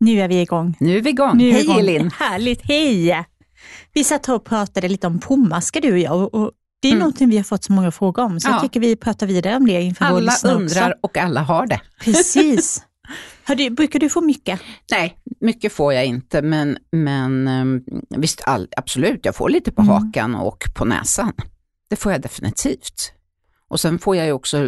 Nu är vi igång. Nu är vi igång. Nu Hej igång. Elin! Härligt, hej! Vi satt och pratade lite om pommaskar du och jag och, och det är Mm. någonting vi har fått så många frågor om, så jag Ja. tycker vi pratar vidare om det inför Alla undrar också. och alla har det. Precis. Du, brukar du få mycket? Nej, mycket får jag inte, men, men ehm, visst, all, absolut, jag får lite på Mm. hakan och på näsan. Det får jag definitivt. Och sen får jag ju också,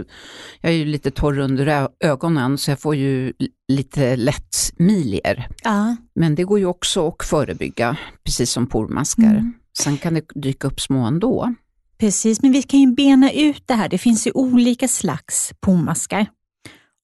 jag är ju lite torr under ögonen, så jag får ju lite lätt milier. Ja. Men det går ju också att förebygga, precis som pormaskar. Mm. Sen kan det dyka upp små ändå. Precis, men vi kan ju bena ut det här. Det finns ju olika slags pommaskar.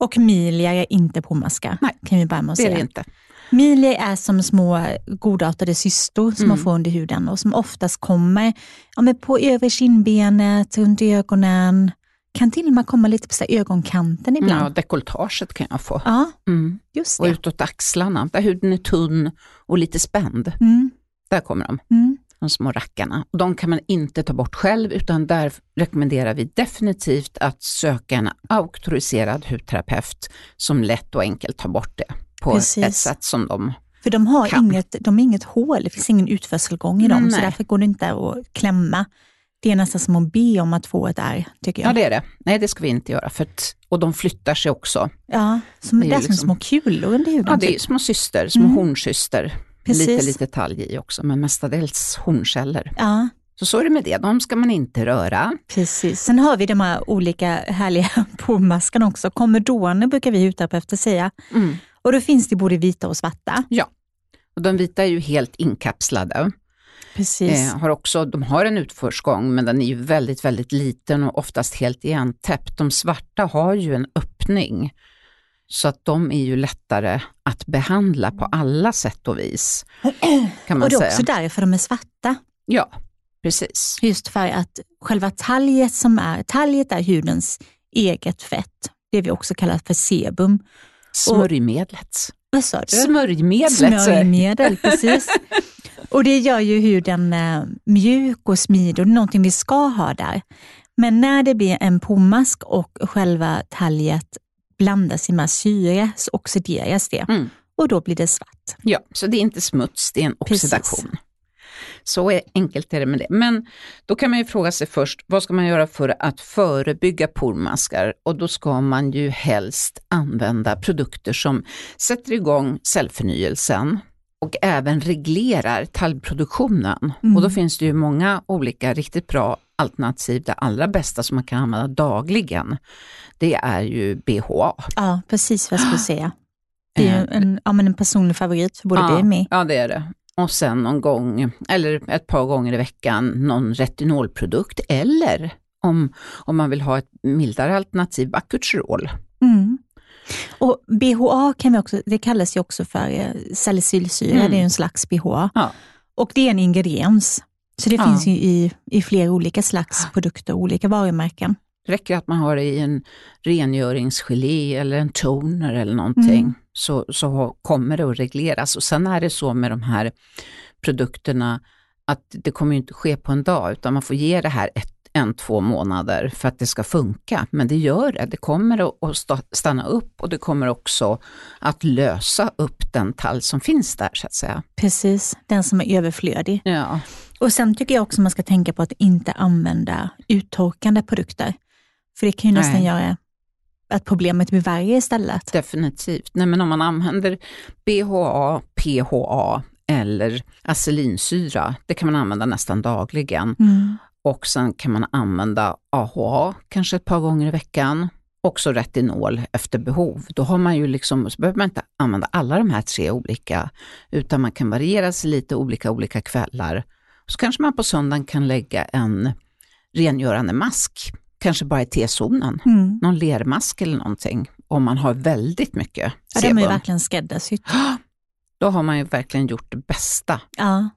Och milier är inte pommaskar, Nej, kan vi börja med att Det är säga. det inte. Milier är som små godartade cystor som Mm. man får under huden och som oftast kommer ja, men på övre kindbenet, runt ögonen, kan till och med komma lite på så ögonkanten Ja, ibland. dekolletaget kan jag få. Ja, Mm. just Och det. utåt axlarna, där huden är tunn och lite spänd. Mm, Där kommer de, mm. de små rackarna. Och de kan man inte ta bort själv, utan där rekommenderar vi definitivt att söka en auktoriserad hudterapeut som lätt och enkelt tar bort det på Precis. ett sätt som de... För de har Kan. inget, de har inget hål, det finns ingen utförselgång i dem, så Nej. därför går det inte att klämma. Det är nästan som att be om att få ett ärr, tycker Ja, jag. det är det. Nej, det ska vi inte göra. För att, och de flyttar sig också. Ja, som, Det det är är, ju som liksom- små kulor under huden. Ja, det är typ. små syster, små Mm. hornsyster. Precis. Lite, lite talg i också, men mestadels hornceller. Ja, Så så är det med det, de ska man inte röra. precis. Sen har vi de här olika härliga pommaskarna också. Komedoner brukar vi hudterapeuter säga. Mm. Och då finns det både vita och svarta. Och de vita är ju helt inkapslade. Precis. Eh, har också, de har en utförsgång men den är ju väldigt, väldigt liten och oftast helt igentäppt. De svarta har ju en öppning så att de är ju lättare att behandla på alla sätt och vis. Kan man och det är säga. också därför de är svarta. Ja, precis. Just för att själva talget som är, talget är hudens eget fett. Det vi också kallar för sebum. Smörjmedlet. Vad sa du? Smörjmedlet. Smörjmedel, precis. Och det gör ju huden eh, mjuk och smidig och någonting vi ska ha där. Men när det blir en pommask och själva talget blandas i med syre så oxideras det Mm. och då blir det svart. Ja, så det är inte smuts, det är en Precis. Så är, enkelt är det med det. Men då kan man ju fråga sig först, vad ska man göra för att förebygga pormaskar? Och då ska man ju helst använda produkter som sätter igång cellförnyelsen och även reglerar talgproduktionen. Mm. Och då finns det ju många olika riktigt bra alternativ. Det allra bästa som man kan använda dagligen, det är ju BHA. Ja, precis vad jag skulle säga. Det är ju Eh, en, ja, men en personlig favorit för både ja, dig och mig. Ja, det är det. Och sen någon gång, eller ett par gånger i veckan, någon retinolprodukt. Eller om, om man vill ha ett mildare alternativ, Bakucherol. Mm. Och BHA kan vi också, det kallas ju också för eh, salicylsyra, Mm. det är en slags BHA. Ja. Och det är en ingrediens. Så det Ja. finns ju i, i flera olika slags produkter, olika varumärken. Det räcker att man har det i en rengöringsgelé eller en toner eller någonting, Mm. Så, så kommer det att regleras. Och sen är det så med de här produkterna att det kommer inte ske på en dag, utan man får ge det här ett, en, två månader för att det ska funka. Men det gör det, det kommer att- att sta- stanna upp och det kommer också att lösa upp den tall som finns där så att säga. Precis, den som är överflödig. Ja, Och sen tycker jag också man ska tänka på att inte använda uttorkande produkter. För det kan ju nästan Nej. göra att problemet blir värre istället. definitivt. Nej, men om man använder BHA, PHA eller acelinsyra, det kan man använda nästan dagligen. Mm. Och sen kan man använda AHA kanske ett par gånger i veckan. Också retinol efter behov. Då har man ju liksom, så behöver man inte använda alla de här tre olika, utan man kan variera sig lite olika olika kvällar. Så kanske man på söndagen kan lägga en rengörande mask, kanske bara i T-zonen. Mm. Någon lermask eller någonting, om man har väldigt mycket Ja, de är ju sebum. verkligen skräddarsytt. Då har man ju verkligen gjort det bästa. Ja,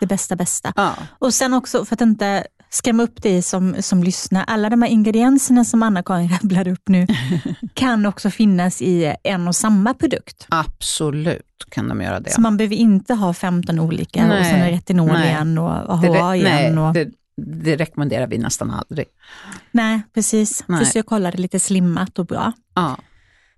det bästa bästa. Ja. Och sen också för att inte skrämma upp dig som, som lyssnar, alla de här ingredienserna som Anna-Karin rabblade upp nu kan också finnas i en och samma produkt. Absolut kan de göra det. Så man behöver inte ha 15 olika och Nej, sen är retinol nej. igen och AHA igen. nej, och, det, det rekommenderar vi nästan aldrig. nej, precis. Nej. Försök hålla det lite slimmat och bra. Ja.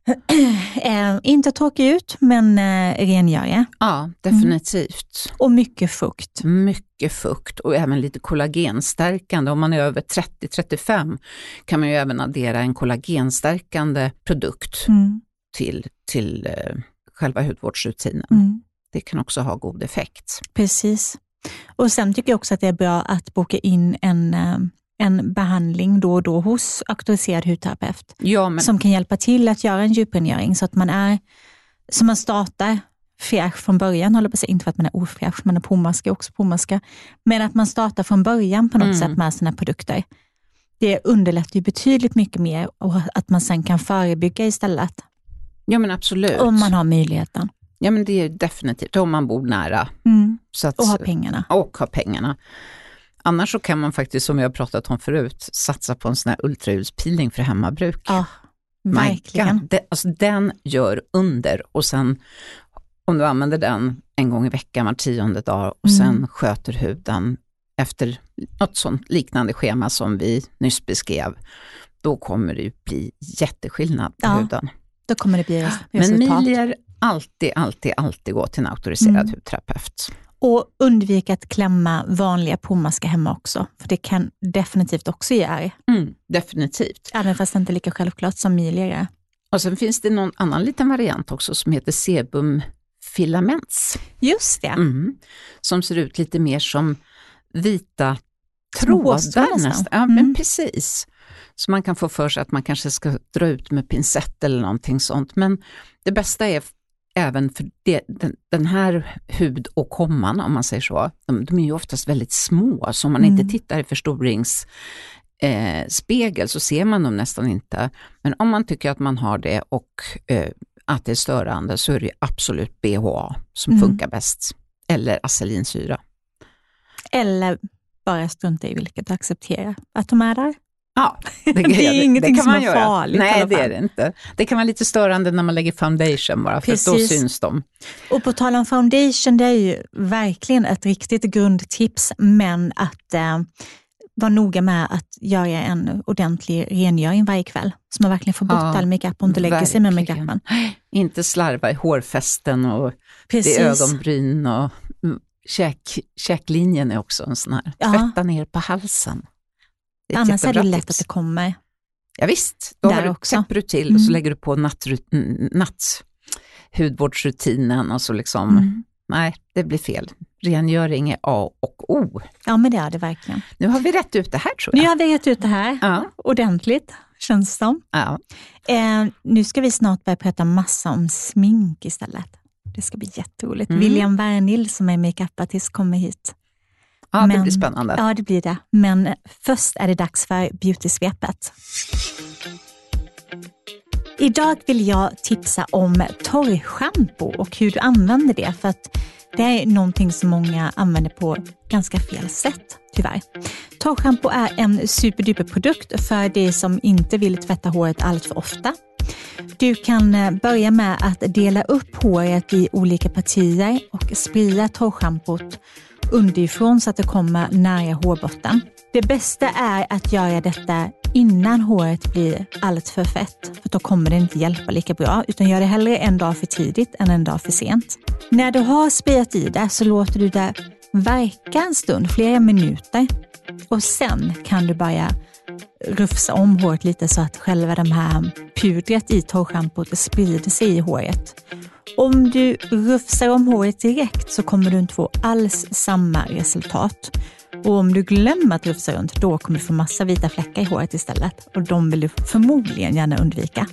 eh, inte torka ut, men eh, rengöra. Ja, definitivt. Mm. Och mycket fukt. Mycket fukt och även lite kollagenstärkande. Om man är över 30-35 kan man ju även addera en kollagenstärkande produkt mm. till, till eh, själva hudvårdsrutinen. Mm. Det kan också ha god effekt. Precis. Och sen tycker jag också att det är bra att boka in en eh, en behandling då och då hos auktoriserad hudterapeut ja, men... som kan hjälpa till att göra en djuprengöring så att man är, så man startar fräsch från början, håller på att inte för att man är ofräsch, man är pomaska också pomaska, men att man startar från början på något mm. sätt med sina produkter. Det underlättar ju betydligt mycket mer och att man sen kan förebygga istället. Ja men absolut. Om man har möjligheten. Ja men det är definitivt, om man bor nära. Mm. Att, och har pengarna. Och har pengarna. Annars så kan man faktiskt, som vi har pratat om förut, satsa på en sån här ultraljudspeeling för hemmabruk. Ja, verkligen. Den, alltså, den gör under och sen om du använder den en gång i veckan var tionde dag och mm. sen sköter huden efter något sånt liknande schema som vi nyss beskrev, då kommer det bli jätteskillnad på ja, huden. Då kommer det bli resultat. Men Milier alltid, alltid, alltid gå till en auktoriserad mm. hudterapeut. Och undvik att klämma vanliga pomaska hemma också, för det kan definitivt också ge ärr. Mm, definitivt. Även fast det inte är lika självklart som miligare. Och sen finns det någon annan liten variant också som heter sebumfilaments. Just det. Mm, som ser ut lite mer som vita trådar nästan. Ja, mm. men precis. Så man kan få för sig att man kanske ska dra ut med pincett eller någonting sånt. Men det bästa är även för det, den, den, här hudåkomman, om man säger så, de, de, är ju oftast väldigt små, så om man mm. inte tittar i förstoringsspegel eh, så ser man dem nästan inte. Men om man tycker att man har det och eh, att det är störande så är det absolut BHA som mm. funkar bäst, eller acelinsyra. Eller bara strunta i vilket och acceptera att de är där. Ja, det, det är ingenting det som är farligt. Nej, det är det inte. Det kan vara lite störande när man lägger foundation bara, för då syns de. Och på tal om foundation, det är ju verkligen ett riktigt grundtips, men att eh, vara noga med att göra en ordentlig rengöring varje kväll, så man verkligen får bort ja, all makeup och inte lägger sig med makeupen. Inte slarva i hårfästen och i ögonbryn och mm, käk, käklinjen är också en sån här. Tvätta ner på halsen. Annars är det lätt tips. att det kommer. Ja, visst, då Där också. täpper du till och så mm. lägger du på natthudvårdsrutinen natt, och så liksom, mm. nej, det blir fel. Rengöring är A och O. Ja, men det är det verkligen. Nu har vi rätt ut det här tror jag. Nu har vi rätt ut det här ja. ordentligt, känns det som. Ja. Eh, nu ska vi snart börja prata massa om smink istället. Det ska bli jätteroligt. Mm. William Wernhild som är makeupartist kommer hit. Ja, Men, det blir spännande. Ja, det blir det. Men först är det dags för beautysvepet. Idag vill jag tipsa om torrschampo och hur du använder det. För att det är någonting som många använder på ganska fel sätt, tyvärr. Torrschampo är en superduper produkt för de som inte vill tvätta håret allt för ofta. Du kan eh, börja med att dela upp håret i olika partier och sprida torrschampot underifrån så att det kommer nära hårbotten. Det bästa är att göra detta innan håret blir allt för fett, för då kommer det inte hjälpa lika bra, utan gör det hellre en dag för tidigt än en dag för sent. När du har spejat i det så låter du det verka en stund, flera minuter, och sen kan du börja rufsa om håret lite så att själva det här pudret i torrschampot sprider sig i håret. Om du rufsar om håret direkt så kommer du inte få alls samma resultat. Och om du glömmer att rufsa runt, då kommer du få massa vita fläckar i håret istället. Och de vill du förmodligen gärna undvika.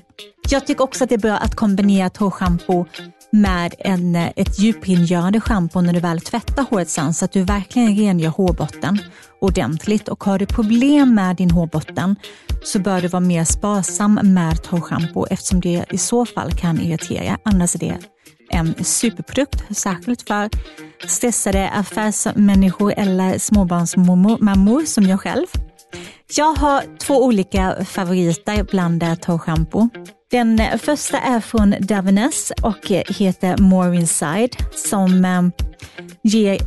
Jag tycker också att det är bra att kombinera torrschampo med en, eh, ett djuprengörande schampo när du väl tvättar håret sen så att du verkligen rengör hårbotten ordentligt. Och har du problem med din hårbotten så bör du vara mer sparsam med torrschampo eftersom det i så fall kan irritera. Annars är det en superprodukt, särskilt för stressade affärsmänniskor eller småbarnsmammor som jag själv. Jag har två olika favoriter bland torrschampo. Den första är från Davines och heter More Inside som eh, ger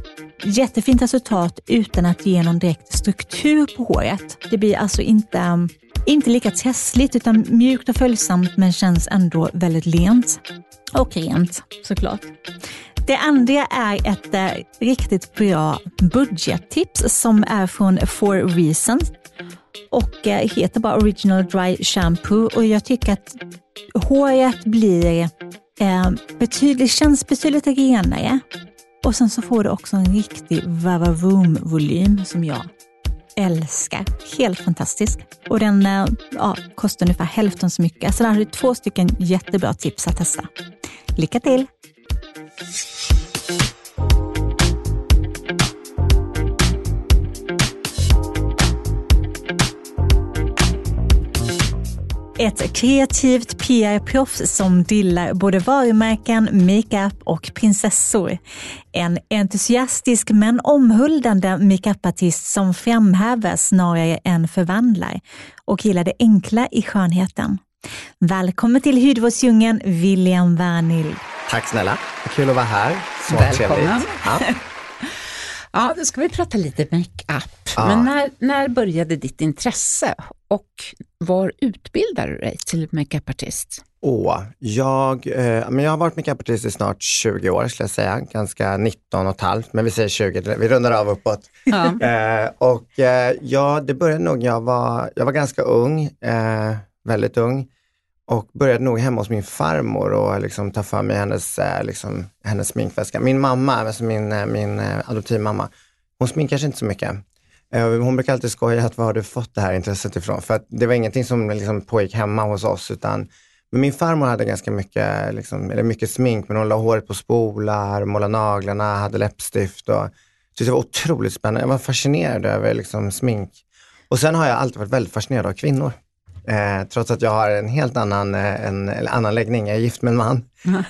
jättefint resultat utan att ge någon direkt struktur på håret. Det blir alltså inte, eh, inte lika testligt utan mjukt och följsamt men känns ändå väldigt lent. Och rent såklart. Det andra är ett eh, riktigt bra budgettips som är från Four Reasons och eh, heter bara Original Dry Shampoo och jag tycker att håret blir eh, betydligt, känns betydligt renare och sen så får du också en riktig vavavoom-volym som jag älskar. Helt fantastisk. Och den eh, ja, kostar ungefär hälften så mycket. Så där har du två stycken jättebra tips att testa. Lycka till! Ett kreativt PR-proffs som dillar både varumärken, makeup och prinsessor. En entusiastisk men omhuldande makeupartist som framhäver snarare än förvandlar och gillar det enkla i skönheten. Välkommen till hudvårdsdjungeln, William Wernhild. Tack snälla, kul att vara här. Så Välkommen. Ja. ja, då ska vi prata lite makeup. Ja. Men när, när började ditt intresse och var utbildade du dig till makeupartist? Åh, jag, eh, men jag har varit makeupartist i snart 20 år skulle jag säga, ganska 19 och ett halvt, men vi säger 20, vi rundar av uppåt. Ja. eh, och eh, ja, det började nog, jag var, jag var ganska ung, eh, väldigt ung och började nog hemma hos min farmor och liksom ta för mig hennes, eh, liksom, hennes sminkväska. Min mamma, alltså min, eh, min eh, adoptivmamma, hon sminkar sig inte så mycket. Hon brukar alltid skoja att var har du fått det här intresset ifrån? För att det var ingenting som liksom pågick hemma hos oss utan men min farmor hade ganska mycket, liksom, eller mycket smink, men hon la håret på spolar, målade naglarna, hade läppstift. Och, så det var otroligt spännande. Jag var fascinerad över liksom, smink. Och sen har jag alltid varit väldigt fascinerad av kvinnor. Eh, trots att jag har en helt annan, eh, en, eller annan läggning, jag är gift med en man.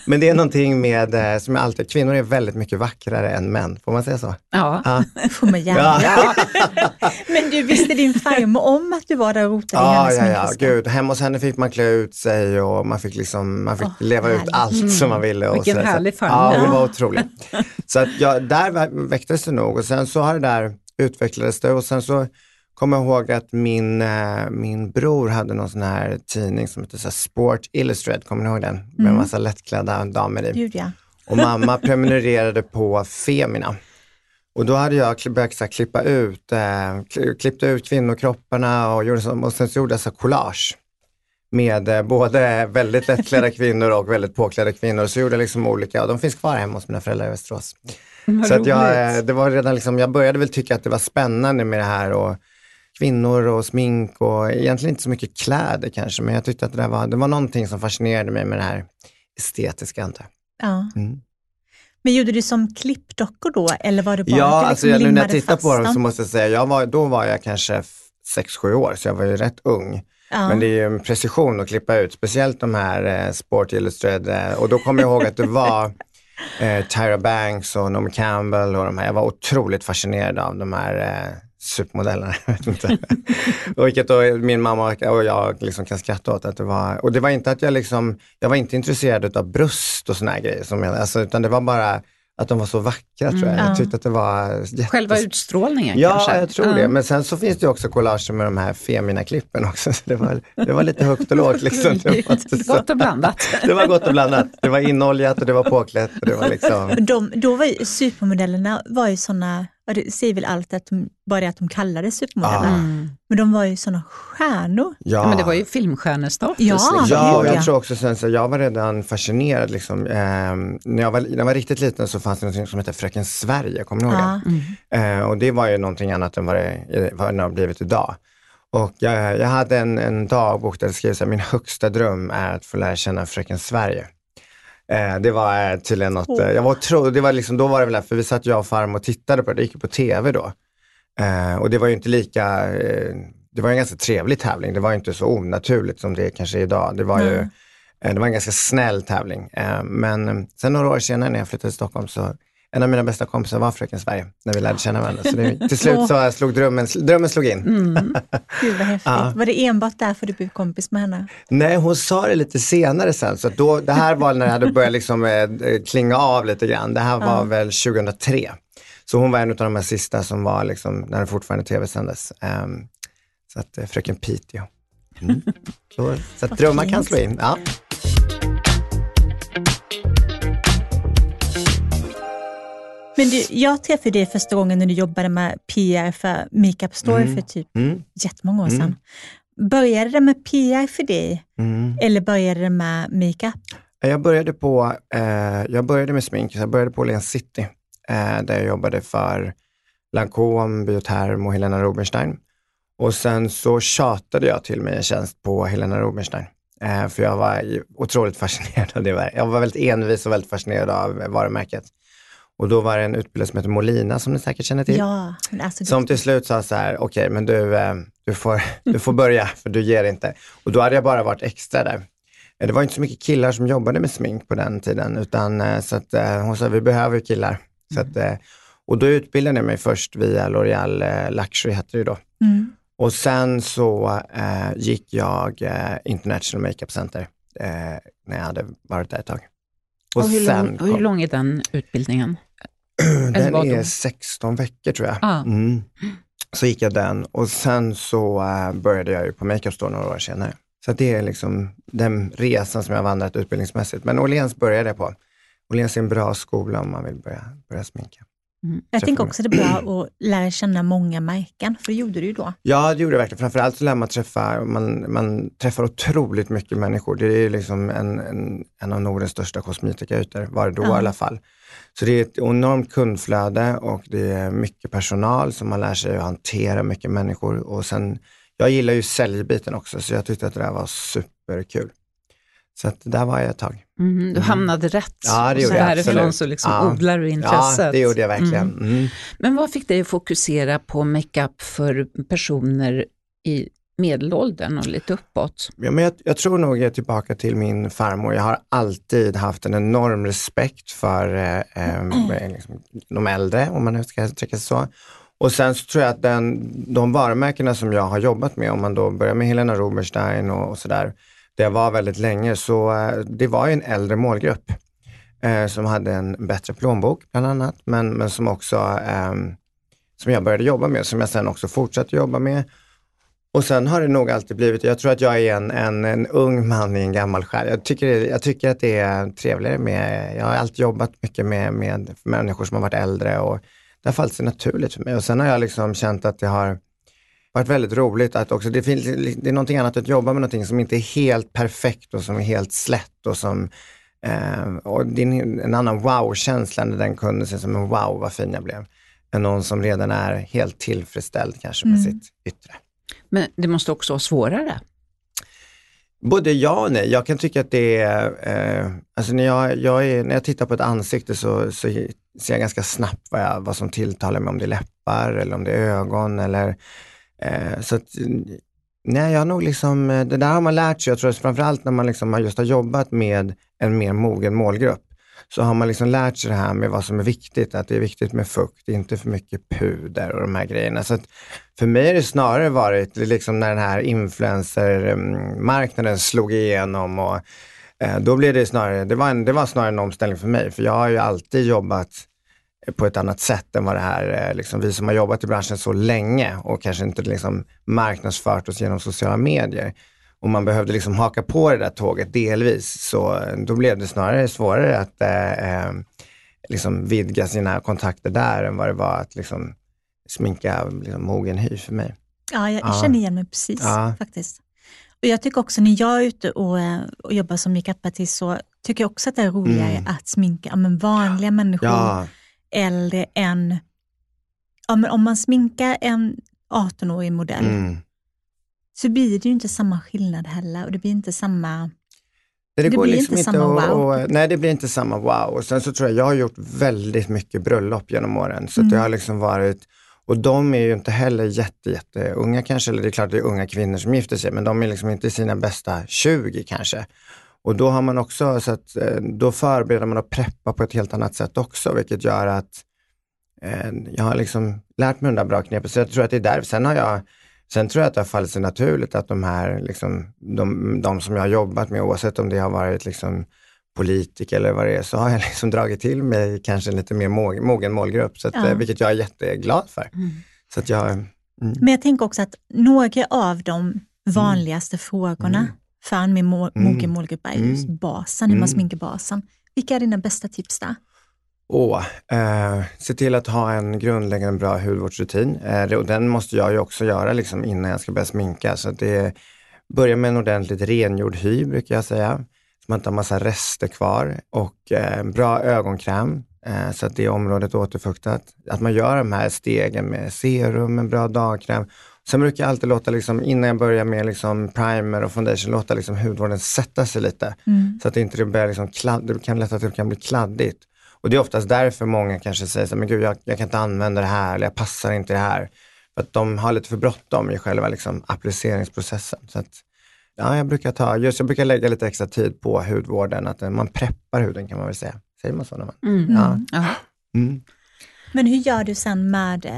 Men det är någonting med, eh, som jag alltid, kvinnor är väldigt mycket vackrare än män, får man säga så? Ja, ja. får man gärna. Ja. Men du, visste din farmor om att du var där och rotade ja, i hennes Ja, ja, gud. Hemma hos henne fick man klä ut sig och man fick, liksom, man fick oh, leva härligt. ut allt mm. som man ville. Och Vilken så, härlig farmor. Ja, det var otroligt. så att, ja, där väcktes det nog och sen så har det där utvecklades det och sen så kommer ihåg att min, äh, min bror hade någon sån här tidning som heter så Sport Illustrated, kommer ni ihåg den? Med mm. en massa lättklädda damer i. Gud, ja. Och mamma prenumererade på Femina. Och då hade jag börjat så klippa ut, äh, klippte ut kvinnokropparna och, gjorde så, och sen så gjorde jag så collage med äh, både väldigt lättklädda kvinnor och väldigt påklädda kvinnor. Så gjorde jag liksom olika, och de finns kvar hemma hos mina föräldrar i Västerås. Så att jag, det var redan liksom, jag började väl tycka att det var spännande med det här och kvinnor och smink och egentligen inte så mycket kläder kanske, men jag tyckte att det, var, det var någonting som fascinerade mig med det här estetiska. Inte. Ja. Mm. Men gjorde du som klippdockor då eller var det bara Ja, att du liksom alltså, nu när jag tittar på dem så måste jag säga, jag var, då var jag kanske 6-7 år, så jag var ju rätt ung. Ja. Men det är ju en precision att klippa ut, speciellt de här eh, Sport Illustrated. Eh, och då kommer jag ihåg att det var eh, Tyra Banks och Naomi Campbell och de här. Jag var otroligt fascinerad av de här eh, supermodellerna. och vilket då min mamma och jag liksom kan skratta åt. Att det var, och det var inte att jag liksom, jag var inte intresserad av bröst och såna här grejer, som jag, alltså, utan det var bara att de var så vackra tror jag. Mm, jag tyckte att det var jättes... Själva utstrålningen ja, kanske? Ja, jag tror mm. det. Men sen så finns det också collager med de här Femina-klippen också. Så det, var, det var lite högt och lågt. Liksom. Det var gott och blandat. det var gott och blandat. Det var inoljat och det var påklätt. Och det var liksom... de, då var ju supermodellerna var ju sådana det säger väl allt att de, bara att de kallades supermodeller. Mm. Men de var ju sådana stjärnor. Ja. ja. men det var ju filmstjärnestatus. Ja, liksom. ja och jag tror också sen så jag var redan fascinerad. Liksom, eh, när, jag var, när jag var riktigt liten så fanns det något som hette Fröken Sverige, kommer ni ihåg ja. det? Mm. Eh, och det var ju någonting annat än vad det, vad det har blivit idag. Och jag, jag hade en, en dagbok där det skrev så här, min högsta dröm är att få lära känna Fröken Sverige. Eh, det var tydligen något, oh. jag var tro, det var liksom, då var det väl, för vi satt jag och farmor och tittade på det, det gick på tv då. Eh, och det var ju inte lika, eh, det var en ganska trevlig tävling, det var inte så onaturligt som det kanske är idag. Det var mm. ju, det var en ganska snäll tävling. men sen några år senare när jag flyttade till Stockholm så en av mina bästa kompisar var Fröken Sverige när vi lärde känna varandra. Så det, till slut så slog drömmen, drömmen slog in. Mm. Gud vad häftigt. Ja. Var det enbart därför du blev kompis med henne? Nej, hon sa det lite senare sen. Så då, det här var när det hade börjat liksom, eh, klinga av lite grann. Det här var ja. väl 2003. Så hon var en av de här sista som var liksom, när det fortfarande tv-sändes. Um, så att eh, Fröken Piteå. Mm. Så, så att drömmar kan slå in. Ja. Men du, jag träffade dig första gången när du jobbade med PR för Makeup Store mm. för typ mm. jättemånga år sedan. Mm. Började det med PR för dig mm. eller började det med makeup? Jag började, på, eh, jag började med smink, jag började på Åhléns City eh, där jag jobbade för Lancôme, Bioterm och Helena Rubinstein. Och sen så tjatade jag till mig en tjänst på Helena Rubinstein. Eh, för jag var otroligt fascinerad av det. Jag var väldigt envis och väldigt fascinerad av varumärket. Och då var det en utbildare som heter Molina, som ni säkert känner till. Ja, alltså som till slut sa så här, okej, okay, men du, eh, du, får, du får börja, för du ger inte. Och då hade jag bara varit extra där. Eh, det var inte så mycket killar som jobbade med smink på den tiden, utan eh, så att, hon sa, vi behöver killar. Så att, och då utbildade jag mig först via L'Oreal Luxury, hette det då. Mm. Och sen så eh, gick jag eh, International Makeup Center eh, när jag hade varit där ett tag. Och, och hur, sen lång, hur lång är den utbildningen? Den är 16 veckor tror jag. Ah. Mm. Så gick jag den och sen så uh, började jag ju på Makeup Store några år senare. Så det är liksom den resan som jag vandrat utbildningsmässigt. Men Åhléns började jag på. Åhléns är en bra skola om man vill börja, börja sminka. Mm. Jag tänker också att det är bra att lära känna många märken, för det gjorde du ju då. Ja, det gjorde jag verkligen. Framförallt så lär man träffa, man, man träffar otroligt mycket människor. Det är liksom en, en, en av Nordens största kosmetikaytor, var det då ja. i alla fall. Så det är ett enormt kundflöde och det är mycket personal som man lär sig att hantera mycket människor. Och sen, jag gillar ju säljbiten också, så jag tyckte att det där var superkul. Så att där var jag ett tag. Mm, du mm. hamnade rätt. Ja, det gjorde jag. Därifrån så liksom ja. odlar du intresset. Ja, det gjorde jag verkligen. Mm. mm. Men vad fick dig att fokusera på makeup för personer i medelåldern och lite uppåt? Ja, men jag, jag, tror nog jag är tillbaka till min farmor. Jag har alltid haft en enorm respekt för eh, eh, liksom, de äldre, om man nu ska uttrycka sig så. Och sen så tror jag att den, de varumärkena som jag har jobbat med, om man då börjar med Helena Rubinstein och, och sådär, det var väldigt länge, så eh, det var en äldre målgrupp eh, som hade en bättre plånbok bland annat, men, men som också som jag började jobba med, som jag sen också fortsatte jobba med. Och sen har det nog alltid blivit, jag tror att jag är en, en, en ung man i en gammal själ. Jag tycker, jag tycker att det är trevligare med, jag har alltid jobbat mycket med, med människor som har varit äldre och det har fallit sig naturligt för mig. Och sen har jag liksom känt att det har varit väldigt roligt att också, det, finns, det är någonting annat att jobba med någonting som inte är helt perfekt och som är helt slätt och som eh, och det är en annan wow-känsla när den kunden säger som en wow vad fin jag blev. Än någon som redan är helt tillfredsställd kanske med mm. sitt yttre. Men det måste också vara svårare? Både ja och nej. Jag kan tycka att det är, eh, alltså när jag, jag är, när jag tittar på ett ansikte så, så ser jag ganska snabbt vad, jag, vad som tilltalar mig, om det är läppar eller om det är ögon eller Eh, så att, nej, jag har nog liksom, eh, det där har man lärt sig, jag tror framförallt när man liksom just har jobbat med en mer mogen målgrupp, så har man liksom lärt sig det här med vad som är viktigt, att det är viktigt med fukt, inte för mycket puder och de här grejerna. Så för mig har det snarare varit liksom när den här influencermarknaden slog igenom och eh, då blev det snarare, det var, en, det var snarare en omställning för mig, för jag har ju alltid jobbat på ett annat sätt än vad det här, eh, liksom, vi som har jobbat i branschen så länge och kanske inte liksom marknadsfört oss genom sociala medier. Och man behövde liksom haka på det där tåget delvis, så eh, då blev det snarare svårare att eh, eh, liksom vidga sina kontakter där än vad det var att liksom sminka liksom, mogen hy för mig. Ja, jag, ja. känner igen mig precis ja. faktiskt. Och Jag tycker också när jag är ute och, och jobbar som makeupartist så tycker jag också att det är roligare mm. att sminka men vanliga människor. Ja äldre än, ja, men om man sminkar en 18-årig modell mm. Så blir det ju inte samma skillnad heller och det blir inte samma det, det, blir liksom inte samma wow. Och, nej, det blir inte samma wow. Och sen så tror jag, jag har gjort väldigt mycket bröllop genom åren. Så mm. det har liksom varit, och de är ju inte heller jätte, jätte unga kanske, eller det är klart det är unga kvinnor som gifter sig, men de är liksom inte i sina bästa 20 kanske. Och då har man också, så att, eh, då förbereder man och preppar på ett helt annat sätt också, vilket gör att eh, jag har liksom lärt mig de där bra knepen. Så jag tror att det är där. Sen har jag Sen tror jag att det har fallit sig naturligt att de här, liksom, de, de som jag har jobbat med, oavsett om det har varit liksom, politiker eller vad det är, så har jag liksom dragit till mig kanske en lite mer mogen målgrupp, så att, ja. Vilket jag är jätteglad för. Mm. Så att jag, mm. Men jag tänker också att några av de vanligaste mm. frågorna mm. för en med mm. mogen målgrupp är just mm. basen, hur man sminkar basen. Vilka är dina bästa tips där? Oh, eh, se till att ha en grundläggande bra hudvårdsrutin. Eh, och den måste jag ju också göra liksom, innan jag ska börja sminka. Så det börjar med en ordentligt rengjord hy brukar jag säga. Så man inte har massa rester kvar. Och eh, bra ögonkräm eh, så att det området är återfuktat. Att man gör de här stegen med serum, en bra dagkräm. Sen brukar jag alltid låta, liksom, innan jag börjar med liksom primer och foundation, låta liksom hudvården sätta sig lite. Mm. Så att det inte börjar liksom kladd, det kan lätt att det kan bli kladdigt. Och det är oftast därför många kanske säger så men gud jag, jag kan inte använda det här eller jag passar inte det här. För att de har lite för bråttom i själva liksom, appliceringsprocessen. Så att, ja, jag brukar ta, just jag brukar lägga lite extra tid på hudvården, att man preppar huden kan man väl säga. Säger man så? När man, mm. Ja. Mm. Men hur gör du sen med, eh,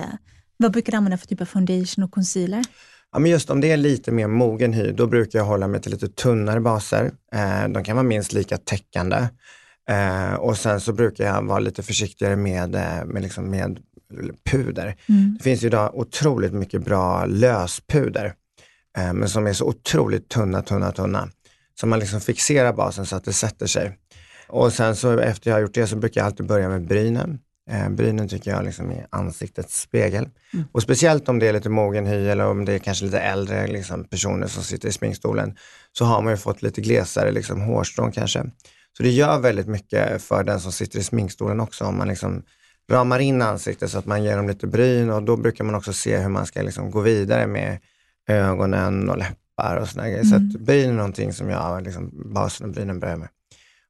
vad brukar du använda för typ av foundation och concealer? Ja, men just om det är lite mer mogen hy, då brukar jag hålla mig till lite tunnare baser. Eh, de kan vara minst lika täckande. Eh, och sen så brukar jag vara lite försiktigare med, eh, med, liksom med puder. Mm. Det finns ju idag otroligt mycket bra löspuder, eh, men som är så otroligt tunna, tunna, tunna. Så man liksom fixerar basen så att det sätter sig. Och sen så efter jag har gjort det så brukar jag alltid börja med brynen. Eh, brynen tycker jag liksom är ansiktets spegel. Mm. Och speciellt om det är lite mogen hy eller om det är kanske lite äldre liksom, personer som sitter i sminkstolen, så har man ju fått lite glesare liksom, hårstrån kanske. Så det gör väldigt mycket för den som sitter i sminkstolen också, om man liksom ramar in ansiktet så att man ger dem lite bryn och då brukar man också se hur man ska liksom gå vidare med ögonen och läppar och sådana grejer. Mm. Så att bryn är någonting som jag, liksom, basen och brynen börjar med.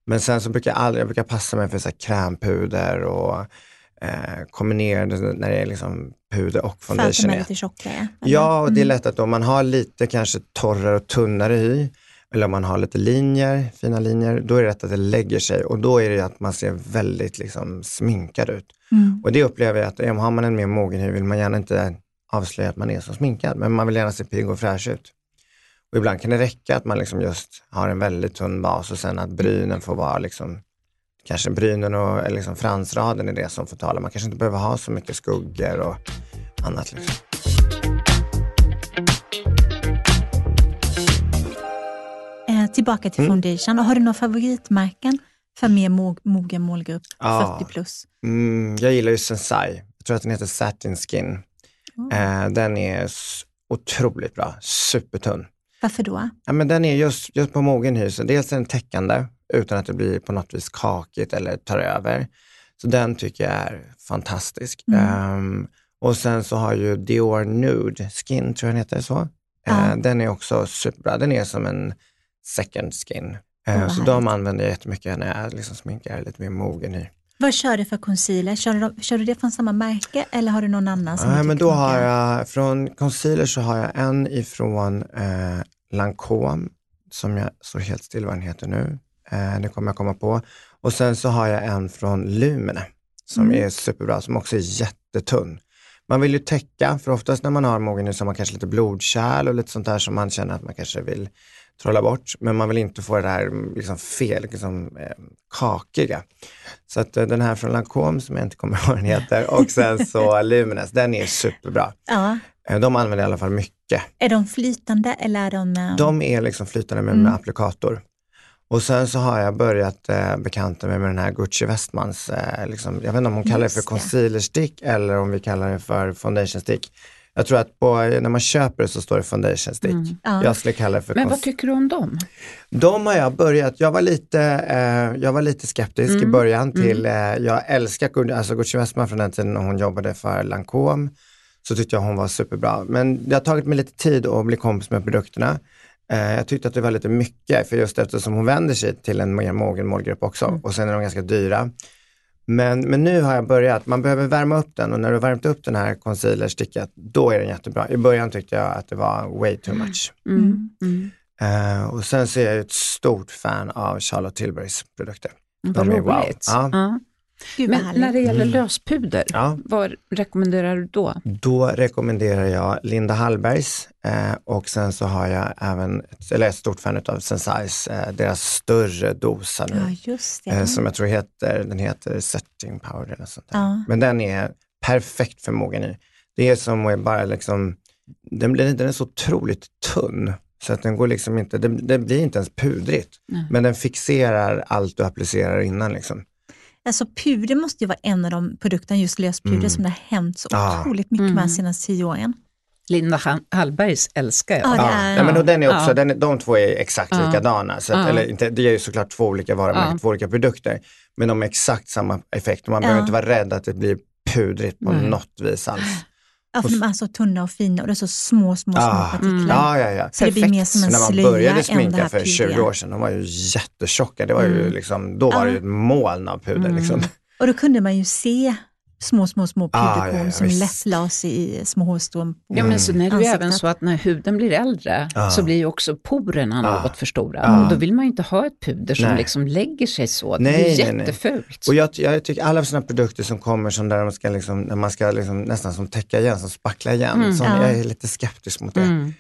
Men sen så brukar jag aldrig, jag brukar passa mig för så här krämpuder och eh, kombinerade när det är liksom puder och foundation. För att de är lite tjockare? Ja, och det är mm. lätt att om man har lite kanske torrare och tunnare hy, eller om man har lite linjer, fina linjer, då är det rätt att det lägger sig och då är det att man ser väldigt liksom sminkad ut. Mm. Och det upplever jag att har man en mer mogen hy vill man gärna inte avslöja att man är så sminkad, men man vill gärna se pigg och fräsch ut. Och ibland kan det räcka att man liksom just har en väldigt tunn bas och sen att brynen får vara liksom, kanske brynen och liksom fransraden är det som får tala. Man kanske inte behöver ha så mycket skuggor och annat. Liksom. Tillbaka till mm. foundation. Har du några favoritmärken för mer mogen målgrupp, ja. 40 plus? Mm, jag gillar ju Sensai. Jag tror att den heter Satin Skin. Mm. Eh, den är otroligt bra, supertunn. Varför då? Ja, men den är just, just på mogen hy, så dels är den täckande utan att det blir på något vis kakigt eller tar över. Så den tycker jag är fantastisk. Mm. Um, och sen så har ju Dior Nude Skin, tror jag den heter så. Ja. Uh, den är också superbra. Den är som en second skin. Oh, så de använder jag jättemycket när jag liksom sminkar lite mer mogen i. Vad kör du för concealer? Kör du, kör du det från samma märke eller har du någon annan? Som ja, men då har jag, från concealer så har jag en ifrån eh, Lancome, som jag står helt still vad den heter nu. Eh, det kommer jag komma på. Och sen så har jag en från Lumene som mm. är superbra, som också är jättetunn. Man vill ju täcka, för oftast när man har mogen så har man kanske lite blodkärl och lite sånt där som man känner att man kanske vill trolla bort, men man vill inte få det där liksom fel, liksom, eh, kakiga. Så att eh, den här från Lancome, som jag inte kommer ihåg vad den heter, och sen så Lumines, den är superbra. Ja. Eh, de använder i alla fall mycket. Är de flytande eller är de... Um... De är liksom flytande med, mm. med applikator. Och sen så har jag börjat eh, bekanta mig med den här Gucci Westmans, eh, liksom, jag vet inte om hon kallar det för concealer stick eller om vi kallar det för foundation stick. Jag tror att på, när man köper det så står det foundation stick. Mm. Ja. Jag skulle kalla det för Men vad tycker du om dem? De har jag börjat, jag var lite, eh, jag var lite skeptisk mm. i början mm. till, eh, jag älskar alltså Gucci Westman från den tiden när hon jobbade för Lancome. Så tyckte jag hon var superbra. Men det har tagit mig lite tid att bli kompis med produkterna. Eh, jag tyckte att det var lite mycket, för just eftersom hon vänder sig till en mer mogen målgrupp också mm. och sen är de ganska dyra. Men, men nu har jag börjat, man behöver värma upp den och när du har värmt upp den här concealerstickat, då är den jättebra. I början tyckte jag att det var way too much. Mm. Mm. Eh, och sen så är jag ett stort fan av Charlotte Tilburys produkter. Mm, vad roligt. Wow. Ja. Ja. Men när det gäller mm. löspuder, ja. vad rekommenderar du då? Då rekommenderar jag Linda Hallbergs eh, och sen så har jag även, eller ett stort fan av Sensai's, eh, deras större dosa nu. Ja, just det. Eh, som jag tror heter, den heter Setting Powder eller sånt ja. Men den är perfekt för mogany. Det är som att bara liksom, den, blir, den är så otroligt tunn så att den går liksom inte, det, det blir inte ens pudrigt. Nej. Men den fixerar allt du applicerar innan. Liksom. Alltså puder måste ju vara en av de produkterna, just löspuder, mm. som det har hänt så ah. otroligt mycket mm. med de senaste tio åren. Linda Hallbergs älskar jag. Ja, det är, ja. men och den är också, ja. den, de två är exakt ja. likadana. Så att, eller, inte, det är ju såklart två olika varumärken, två olika produkter. Men de har exakt samma effekt man behöver inte vara rädd att det blir pudrigt på mm. något vis alls. Ja, för de är så tunna och fina och det är så små, små, små ah, partiklar. Mm. Ja, ja, ja. Så Perfekt. det blir mer som en slöja När man började sminka för 20 år sedan, de var ju jättetjocka. Det var ju mm. liksom, då var det ju ett moln av puder. Mm. Liksom. Och då kunde man ju se små, små, små puderkorn ah, ja, ja, som lätt lades i små hårstrån. Ja, men sen är det ju även så att när huden blir äldre ah. så blir ju också porerna ah. något för stora. Ah. Och då vill man ju inte ha ett puder som nej. liksom lägger sig så. Det nej, är nej, jättefult. Nej. Och jag, jag tycker alla sådana produkter som kommer som där man ska, liksom, när man ska liksom, nästan som täcka igen, som spackla igen. Mm, så ja. Jag är lite skeptisk mot det. Mm.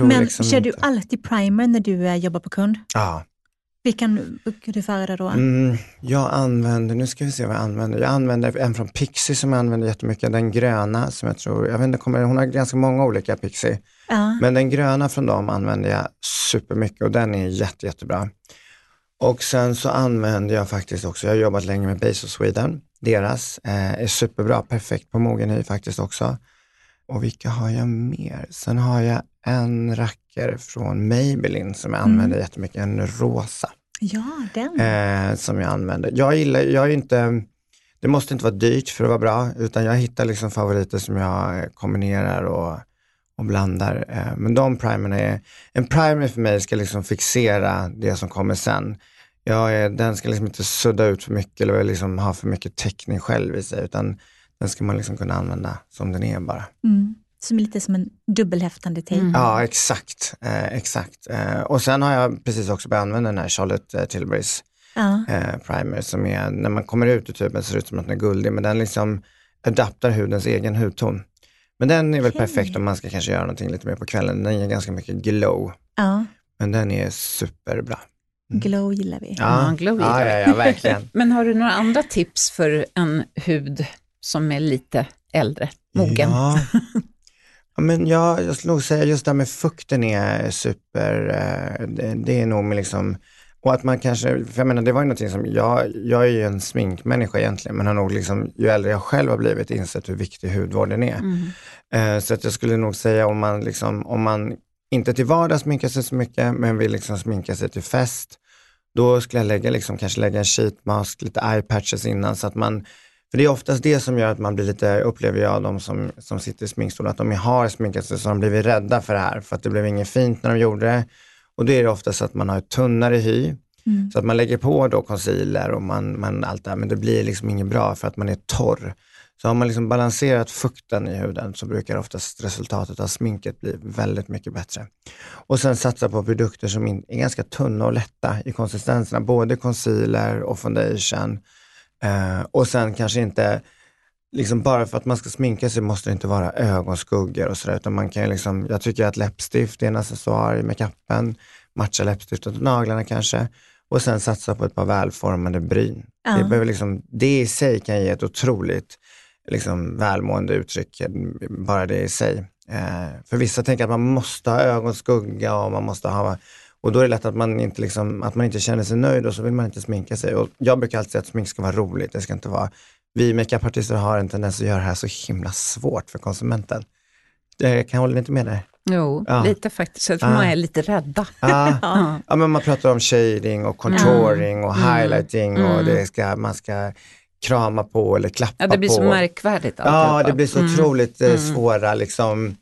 men liksom kör inte. du alltid primer när du uh, jobbar på kund? Ja. Vilken föredra då? Mm, jag använder, nu ska vi se vad jag använder. Jag använder en från Pixie som jag använder jättemycket, den gröna som jag tror, jag vet inte, kommer, hon har ganska många olika Pixie. Ja. Men den gröna från dem använder jag supermycket och den är jätte, jättebra. Och sen så använder jag faktiskt också, jag har jobbat länge med Base of Sweden, deras eh, är superbra, perfekt på mogen hy faktiskt också. Och vilka har jag mer? Sen har jag en rackare från Maybelline som jag använder mm. jättemycket, en rosa. Ja, den. Eh, som jag använder. Jag gillar, jag är inte, det måste inte vara dyrt för att vara bra, utan jag hittar liksom favoriter som jag kombinerar och, och blandar. Eh, men de primerna är, en primer för mig ska liksom fixera det som kommer sen. Jag är, den ska liksom inte sudda ut för mycket eller liksom ha för mycket täckning själv i sig, utan den ska man liksom kunna använda som den är bara. Mm. Som är lite som en dubbelhäftande tejp. Mm. Ja, exakt. Eh, exakt. Eh, och sen har jag precis också börjat använda den här Charlotte eh, Tilburys ja. eh, primer som är, när man kommer ut ur tuben ser det ut som att den är guldig, men den liksom adaptar hudens egen hudton. Men den är väl okay. perfekt om man ska kanske göra någonting lite mer på kvällen. Den ger ganska mycket glow. Ja. Men den är superbra. Mm. Glow gillar vi. Ja, ja glow gillar ja, ja, ja, verkligen. Men har du några andra tips för en hud som är lite äldre, mogen? Ja. Ja, men jag, jag skulle nog säga just det här med fukten är super, eh, det, det är nog med liksom, och att man kanske, för jag menar det var ju någonting som, jag, jag är ju en sminkmänniska egentligen, men har nog liksom, ju äldre jag själv har blivit insett hur viktig hudvården är. Mm. Eh, så att jag skulle nog säga om man liksom, om man inte till vardags sminkar sig så mycket, men vill liksom sminka sig till fest, då skulle jag lägga, liksom, kanske lägga en sheet mask, lite eye patches innan så att man för det är oftast det som gör att man blir lite, upplever jag, de som, som sitter i sminkstolen, att de har sminkat sig så de blivit rädda för det här, för att det blev inget fint när de gjorde det. Och då är det oftast att man har ett tunnare hy, mm. så att man lägger på då concealer och man, man, allt det här, men det blir liksom inget bra för att man är torr. Så har man liksom balanserat fukten i huden så brukar oftast resultatet av sminket bli väldigt mycket bättre. Och sen satsa på produkter som är ganska tunna och lätta i konsistenserna, både concealer och foundation Eh, och sen kanske inte, liksom bara för att man ska sminka sig måste det inte vara ögonskuggor och sådär, utan man kan liksom, jag tycker att läppstift är en accessoar i makeupen, matcha läppstiftet och naglarna kanske. Och sen satsa på ett par välformade bryn. Ja. Det, behöver liksom, det i sig kan ge ett otroligt liksom, välmående uttryck, bara det i sig. Eh, för vissa tänker att man måste ha ögonskugga och man måste ha och då är det lätt att man inte, liksom, att man inte känner sig nöjd och så vill man inte sminka sig. Och jag brukar alltid säga att smink ska vara roligt. Det ska inte vara... Vi makeupartister har en tendens att göra det här så himla svårt för konsumenten. Jag kan hålla inte med dig. Jo, ja. lite faktiskt. Jag tror ah. man är lite rädda. Ah. ja. ja, men man pratar om shading och contouring och mm. highlighting mm. och det ska, man ska krama på eller klappa på. Ja, det blir på. så märkvärdigt. Ja, det blir så mm. otroligt eh, mm. svåra liksom,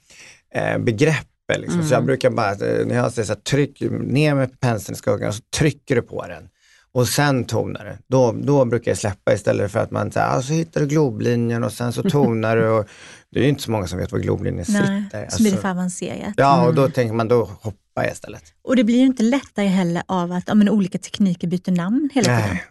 eh, begrepp Liksom. Mm. Så jag brukar bara, eh, när jag säger så här, tryck ner med penseln i skuggan och så trycker du på den. och sen tonar det. Då, då brukar jag släppa istället för att man säger, ah, så hittar du globlinjen och sen så tonar du. Och, det är ju inte så många som vet var globlinjen Nej, sitter. Så blir det för avancerat. Ja, och då tänker man, då hoppar jag istället. Och det blir ju inte lättare heller av att ja, men, olika tekniker byter namn hela tiden. Nej.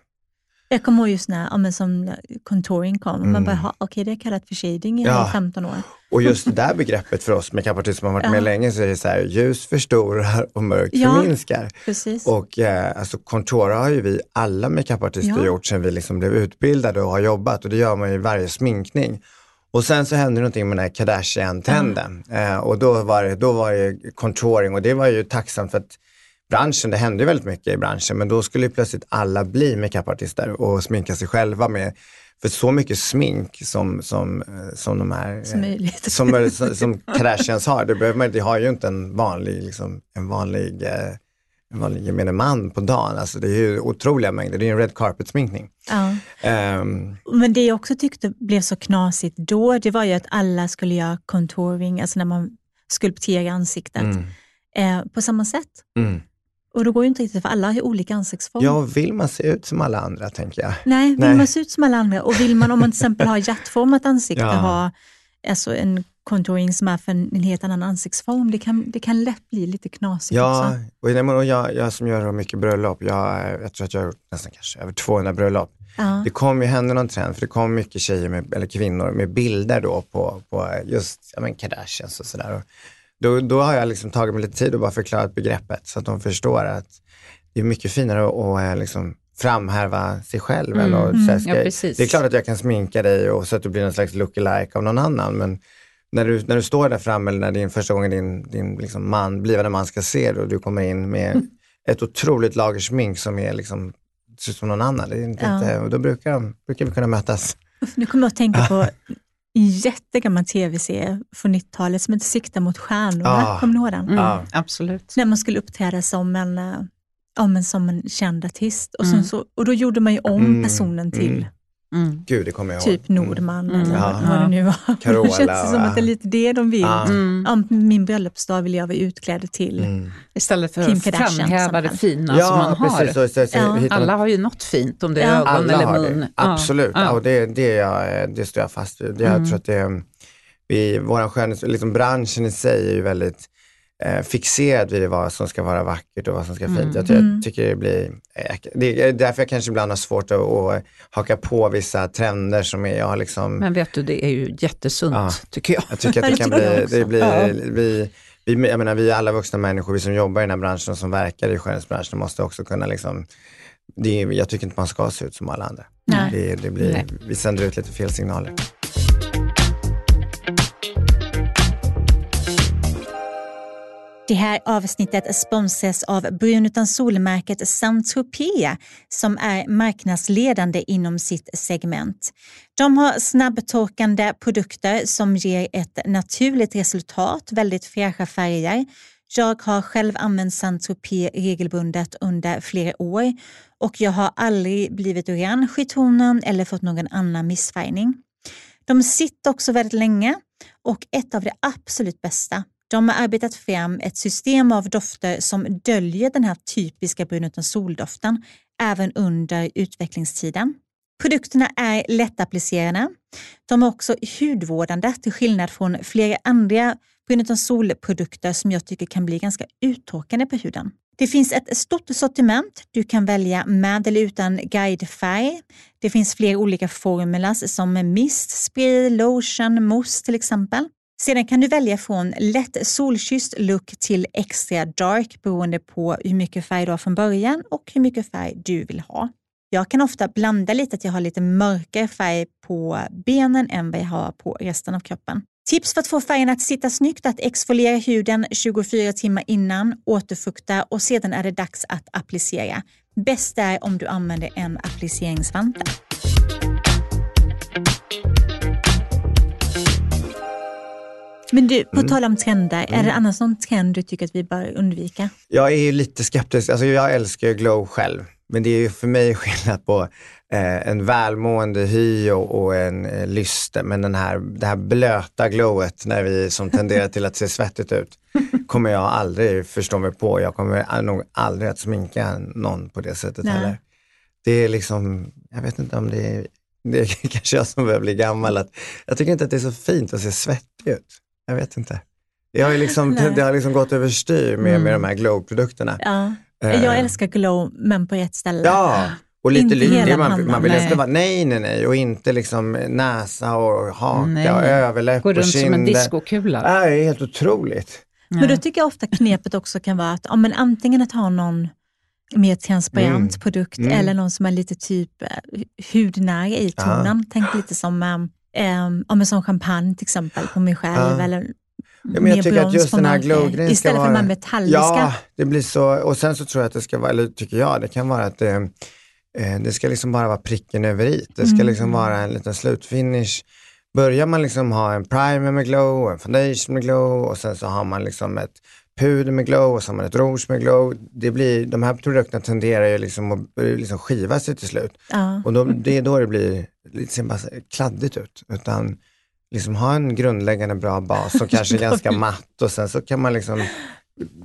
Jag kommer ihåg just när ja, men, som contouring kom, man Mm. bara, "Ha, okej det är kallat för shading i Ja. 15 år. Och just det där begreppet för oss makeupartister som har varit Ja. med länge, så är det så här, ljus förstorar och mörkt Ja. förminskar. Precis. Och eh, alltså contoura har ju vi alla makeupartister Ja. gjort sedan vi liksom blev utbildade och har jobbat och det gör man ju i varje sminkning. Och sen så hände någonting med den här Kardashian-trenden eh, och då var, det, då var det contouring och det var ju tacksamt för att branschen, det hände ju väldigt mycket i branschen, men då skulle ju plötsligt alla bli makeupartister och sminka sig själva med för så mycket smink som, som, eh, som de här Som möjligt. som, som, Kardashians har, det, behöver man, det har ju inte en vanlig, liksom, en vanlig, eh, en vanlig gemene man på dagen. Alltså, det är ju otroliga mängder, det är en red carpet-sminkning. Ja. Ehm, Men det jag också tyckte blev så knasigt då, det var ju att alla skulle göra contouring, alltså när man skulpterar ansiktet, mm, eh, på samma sätt. mm. Och då går ju inte riktigt, för alla har ju olika ansiktsform. Ja, vill man se ut som alla andra tänker jag. Nej, vill Nej. man se ut som alla andra och vill man, om man till exempel har hjärtformat ansikte, Ja. ha alltså en contouring som är för en helt annan ansiktsform, det kan, det kan lätt bli lite knasigt Ja, också. men, och jag, jag som gör mycket bröllop, jag, jag tror att jag har gjort nästan kanske över 200 bröllop. Ja. Det kommer ju hända någon trend, för det kommer mycket tjejer, med, eller kvinnor, med bilder då på, på just ja, men Kardashians och sådär. Då, då har jag liksom tagit mig lite tid och bara förklarat begreppet så att de förstår att det är mycket finare att, att eh, liksom framhäva sig själv. Mm. säga, ska, Ja, det är klart att jag kan sminka dig och så att du blir någon slags lookalike av någon annan, men när du, när du står där framme eller när din första gången din, din liksom man, blivande man ska se det och du kommer in med ett otroligt lager smink som är liksom, ser ut som någon annan. Det är inte, Ja. inte, och då brukar, de, brukar vi kunna mötas. Nu kommer jag att tänka på jättegammal tv-serie från 90-talet som heter Sikta mot stjärnorna. Ah. Kommer ni ihåg den? Mm, Ja. Absolut. När man skulle uppträda som en, eh, ja, men som en känd artist. Och, sen Mm. så, och då gjorde man ju om Mm, personen till mm. Mm. Gud, det kommer jag typ ihåg. Nordman Mm. eller Ja. vad det nu var. Carola, det känns som att det är lite det de vill. Ja. Mm. Ja, min bröllopsdag vill jag vara utklädd till. Mm. Istället för Kim att framhäva det fina som man har. Så, så, så, Ja. Alla har ju något fint, om det är Ja. ögon Alla eller mun. det. Ja. Absolut, Ja. Ja, och det, det, är jag, det står jag fast vid. Jag Mm. tror att det, vi, våran skönhets, liksom branschen i sig är ju väldigt eh, fixerad vid vad som ska vara vackert och vad som ska vara fint. Jag, ty- Mm. jag tycker det blir, eh, det är därför jag kanske ibland har svårt att, att haka på vissa trender som är, jag liksom, Men vet du, det är ju jättesunt Ja. tycker jag. jag tycker att det kan jag bli, det blir, Ja. vi, vi, jag menar, vi är alla vuxna människor, vi som jobbar i den här branschen och som verkar i skönhetsbranschen måste också kunna liksom, det jag tycker inte man ska se ut som alla andra. Nej. Det, det blir, Nej. vi sänder ut lite fel signaler. Det här avsnittet sponsras av brun utan solmärket Saint-Tropez som är marknadsledande inom sitt segment. De har snabbtorkande produkter som ger ett naturligt resultat, väldigt fräscha färger. Jag har själv använt Saint-Tropez regelbundet under flera år och jag har aldrig blivit orange i tonen eller fått någon annan missfärgning. De sitter också väldigt länge och ett av det absolut bästa, de har arbetat fram ett system av dofter som döljer den här typiska brun utan soldoften även under utvecklingstiden. Produkterna är lättapplicerade. De är också hudvårdande till skillnad från flera andra brun utan solprodukter som jag tycker kan bli ganska uttorkande på huden. Det finns ett stort sortiment. Du kan välja med eller utan guidefärg. Det finns flera olika formulas som mist, spray, lotion, mousse till exempel. Sedan kan du välja från lätt solkysst look till extra dark beroende på hur mycket färg du har från början och hur mycket färg du vill ha. Jag kan ofta blanda lite, att jag har lite mörkare färg på benen än vad jag har på resten av kroppen. Tips för att få färgen att sitta snyggt är att exfoliera huden 24 timmar innan, återfukta och sedan är det dags att applicera. Bäst är om du använder en appliceringsvante. Men du, på tal om trender, är det annars någon trend du tycker att vi bör undvika? Jag är ju lite skeptisk, alltså jag älskar ju glow själv, men det är ju för mig skillnad på eh, en välmående hy och, och en eh, lyster, men den här, det här blöta glowet när vi som tenderar till att se svettigt ut, kommer jag aldrig förstå mig på. Jag kommer nog aldrig att sminka någon på det sättet Nej. heller. det är liksom, jag vet inte om det är, det är kanske jag som börjar bli gammal, att jag tycker inte att det är så fint att se svettig ut. Jag vet inte. Jag har liksom, det har liksom gått överstyr med, mm. med de här glow-produkterna. Ja. Jag eh. älskar glow, men på ett ställe. Ja, och lite lycklig. Man, man vill helst vara, nej, nej, nej, och inte liksom näsa och haka nej. och överläpp och kinder. Går runt som en diskokula. Ja, det är helt otroligt. Men då tycker jag ofta knepet också kan vara att ja, men antingen att ha någon mer transparent mm. produkt mm. eller någon som är lite typ eh, hudnära i tonen. Ja. Tänk lite som, um, som champagne till exempel på mig själv. Ja. Eller Ja, men jag tycker att just den här glow Istället vara, för de metalliska. Ja, det blir så. Och sen så tror jag att det ska vara, eller tycker jag, det kan vara att det, eh, det ska liksom bara vara pricken över i. Det ska mm. liksom vara en liten slutfinish. Börjar man liksom ha en primer med glow, en foundation med glow och sen så har man liksom ett puder med glow och så har man ett rouge med glow. Det blir, de här produkterna tenderar ju liksom att liksom skiva sig till slut. Ja. Och då, det är då det blir lite bara kladdigt ut. Utan liksom ha en grundläggande bra bas som kanske ganska matt och sen så kan man liksom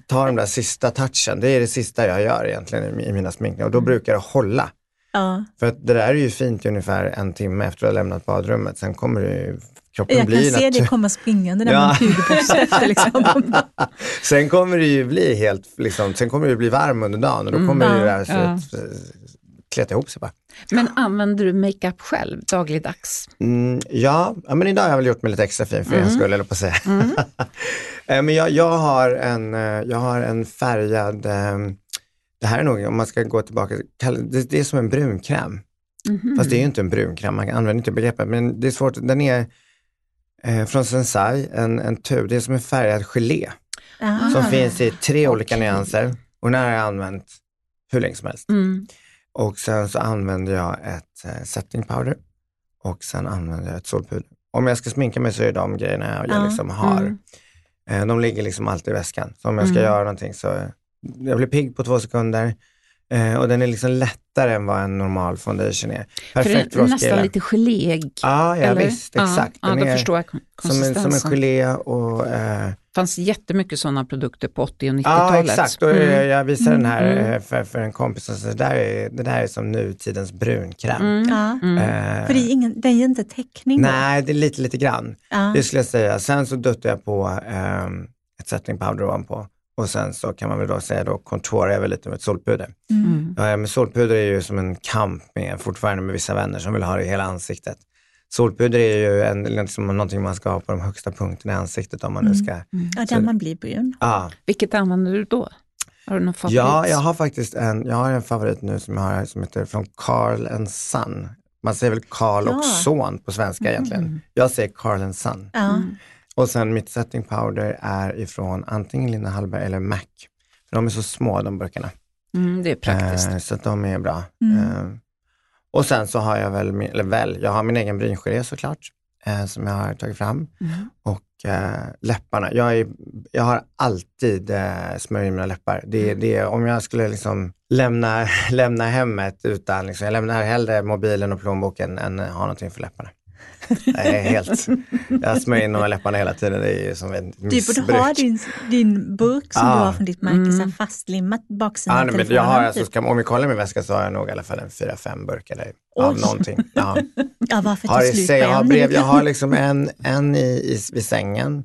ta den där sista touchen. Det är det sista jag gör egentligen i mina sminkningar och då mm. brukar det hålla. Ja. För att det där är ju fint i ungefär en timme efter att du har lämnat badrummet. Sen kommer ju, kroppen Jag bli kan se dig komma springande där ja. med en efter. Liksom. sen kommer det ju bli helt, liksom, sen kommer det bli varm under dagen och då mm. kommer mm. det där ja. kleta ihop sig bara. Men använder du makeup själv dagligdags? Mm, ja, men idag har jag väl gjort mig lite extra fin för mm. en skull, eller på att säga. Mm. Eh, men jag, jag, har en, eh, jag har en färgad, ehm, det här är nog, om man ska gå tillbaka, det, det är som en brunkräm. Mm. Fast det är ju inte en brunkräm, man använder inte begreppet, men det är svårt. Den är eh, från Sensai, en, en tub, det är som en färgad gelé. Ah. Som finns i tre okay. olika nyanser och den har jag använt hur länge som helst. Mm. Och sen så använder jag ett eh, setting powder och sen använder jag ett solpuder. Om jag ska sminka mig så är de grejerna jag ja. liksom har. Mm. Eh, de ligger liksom alltid i väskan. Så om jag ska mm. göra någonting så jag blir pigg på två sekunder. Eh, och den är liksom lättare än vad en normal foundation är. Perfekt för, för nästan lite geléig. Ja, ja visst, exakt. Ja, ja, då förstår jag som en, som en gelé och eh, fanns jättemycket sådana produkter på 80 och 90-talet. Ja, exakt. Och mm. Jag visade den här mm. Eh, för, för en kompis och så det där, är, det där är som nutidens brunkräm. Mm. Ja. Uh, för det är, ingen, det är inte täckning? Nej, det är lite, lite grann. Det skulle jag säga. Sen så duttade jag på um, ett setting powder ovanpå. Och sen så kan man väl då säga då contourar jag väl lite med ett solpuder. Mm. Ja, men solpuder är ju som en kamp med, fortfarande med vissa vänner som vill ha det i hela ansiktet. Solpuder är ju en, liksom någonting man ska ha på de högsta punkterna i ansiktet om man nu mm. ska... Mm. Ja, där man blir brun. Ja. Vilket använder du då? Har du någon favorit? Ja, jag har faktiskt en, jag har en favorit nu som jag har som heter från Carl and Son. Man säger väl Carl ja. och son på svenska mm. egentligen. Jag säger Carl and Son. Ja. Och sen mitt setting powder är ifrån antingen Linda Hallberg eller MAC. För de är så små de burkarna. Mm, det är praktiskt. Eh, så de är bra. Mm. Eh, och sen så har jag väl, eller väl, jag har min egen bryngelé såklart, eh, som jag har tagit fram. Mm. Och eh, läpparna. Jag, är, jag har alltid eh, smörj i mina läppar. Det, mm. det, om jag skulle liksom lämna, lämna hemmet utan, liksom, jag lämnar hellre mobilen och plånboken än ha någonting för läpparna. Nej, helt. Jag smörjer in de här läpparna hela tiden. Det är som en Du borde ha din, din burk som ah. du har från ditt märke mm. fastlimmat baksidan ah, men jag har, alltså, ska, Om vi kollar min väska så har jag nog i alla fall en fyra, fem burkar där, av någonting. Ja. ja, varför har slut jag, har brev, jag har liksom en, en i, i, vid sängen,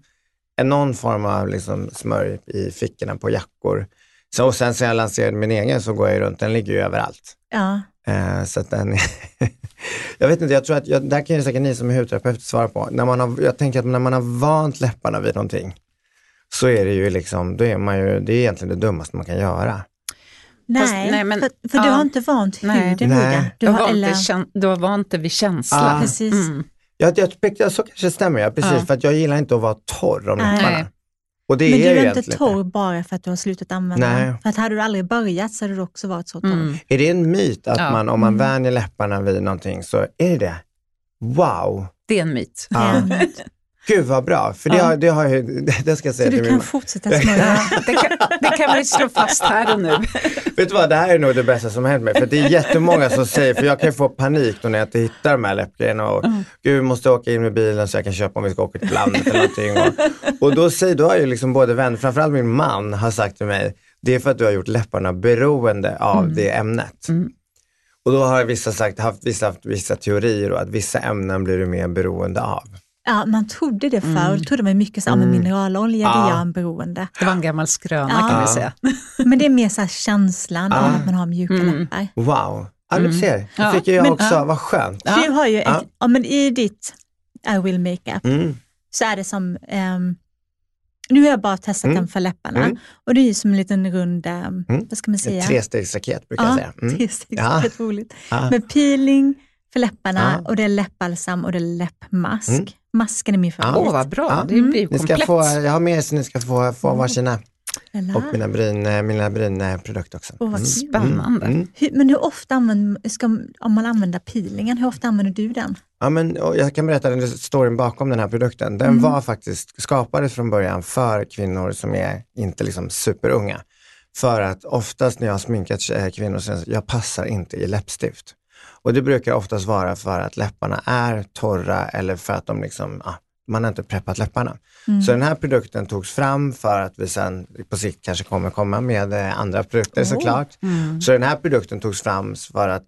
en någon form av liksom smörj i fickorna på jackor. Så, och sen sen jag lanserade min egen så går jag runt, den ligger ju överallt. Ja. Eh, så att den jag vet inte, jag tror att, jag, där kan ju säkert ni som är hudterapeut svara på. När man har, jag tänker att när man har vant läpparna vid någonting, så är det ju liksom, då är man ju, det är egentligen det dummaste man kan göra. Nej, Fast, nej men, för, för ja, du har inte vant huden vid det. Du har, eller... du har vant det vid känsla. Ja. Precis. Mm. Jag, jag, jag, så kanske stämmer jag, precis, ja. för att jag gillar inte att vara torr om läpparna. Och det men är du är inte torr bara för att du har slutat använda Nej. För att hade du aldrig börjat så hade du också varit så torr. Mm. Är det en myt att ja. man, om man mm. vänjer läpparna vid någonting så är det Wow! Det är en myt. Ja. Gud vad bra, för det, ja. har, det, har, det ska jag säga Så du kan fortsätta smörja? det, kan, det kan vi slå fast här och nu. Vet du vad, det här är nog det bästa som hänt mig. För det är jättemånga som säger, för jag kan ju få panik då när jag inte hittar de här läppgrejerna. Och, mm. Gud, vi måste åka in med bilen så jag kan köpa om vi ska åka till landet eller någonting. Och, och då, säger, då har ju liksom både vänner, framförallt min man, har sagt till mig, det är för att du har gjort läpparna beroende av mm. det ämnet. Mm. Och då har vissa sagt, haft vissa, vissa teorier då, att vissa ämnen blir du mer beroende av. Ja, man trodde det förr. Mm. trodde man mycket så, mm. mineralolja, ja. det gör en beroende. Det var en gammal skröna ja. kan vi säga. Men det är mer så här känslan ja. av att man har mjuka mm. läppar. Wow, ja du mm. ser. Det fick jag men, också, ja. vad skönt. Du har ju ett, ja. men i ditt I will makeup mm. så är det som um, nu har jag bara testat mm. den för läpparna mm. och det är som en liten rund, mm. vad ska man säga? Ett trestegsraket brukar ja, jag säga. Mm. Trestegsraket, roligt. Med peeling för läpparna ja. och det är läppbalsam och det är läppmask. Mm. Masken är min favorit. Åh, oh, vad bra. Det blir komplett. Ni ska få, jag har med er så ni ska få, få mm. varsina. Och mina bryn, eh, mina brynprodukter också. Oh, vad mm. spännande. Mm. Hur, men hur ofta använder, ska, om man använder peelingen, hur ofta använder du den? Ja, men, jag kan berätta den storyn bakom den här produkten. Den mm. var faktiskt, skapades från början för kvinnor som är inte liksom superunga. För att oftast när jag har sminkat kvinnor så jag passar inte i läppstift. Och det brukar oftast vara för att läpparna är torra eller för att de liksom, ah, man har inte preppat läpparna. Mm. Så den här produkten togs fram för att vi sen på sikt kanske kommer komma med eh, andra produkter oh. såklart. Mm. Så den här produkten togs fram för att,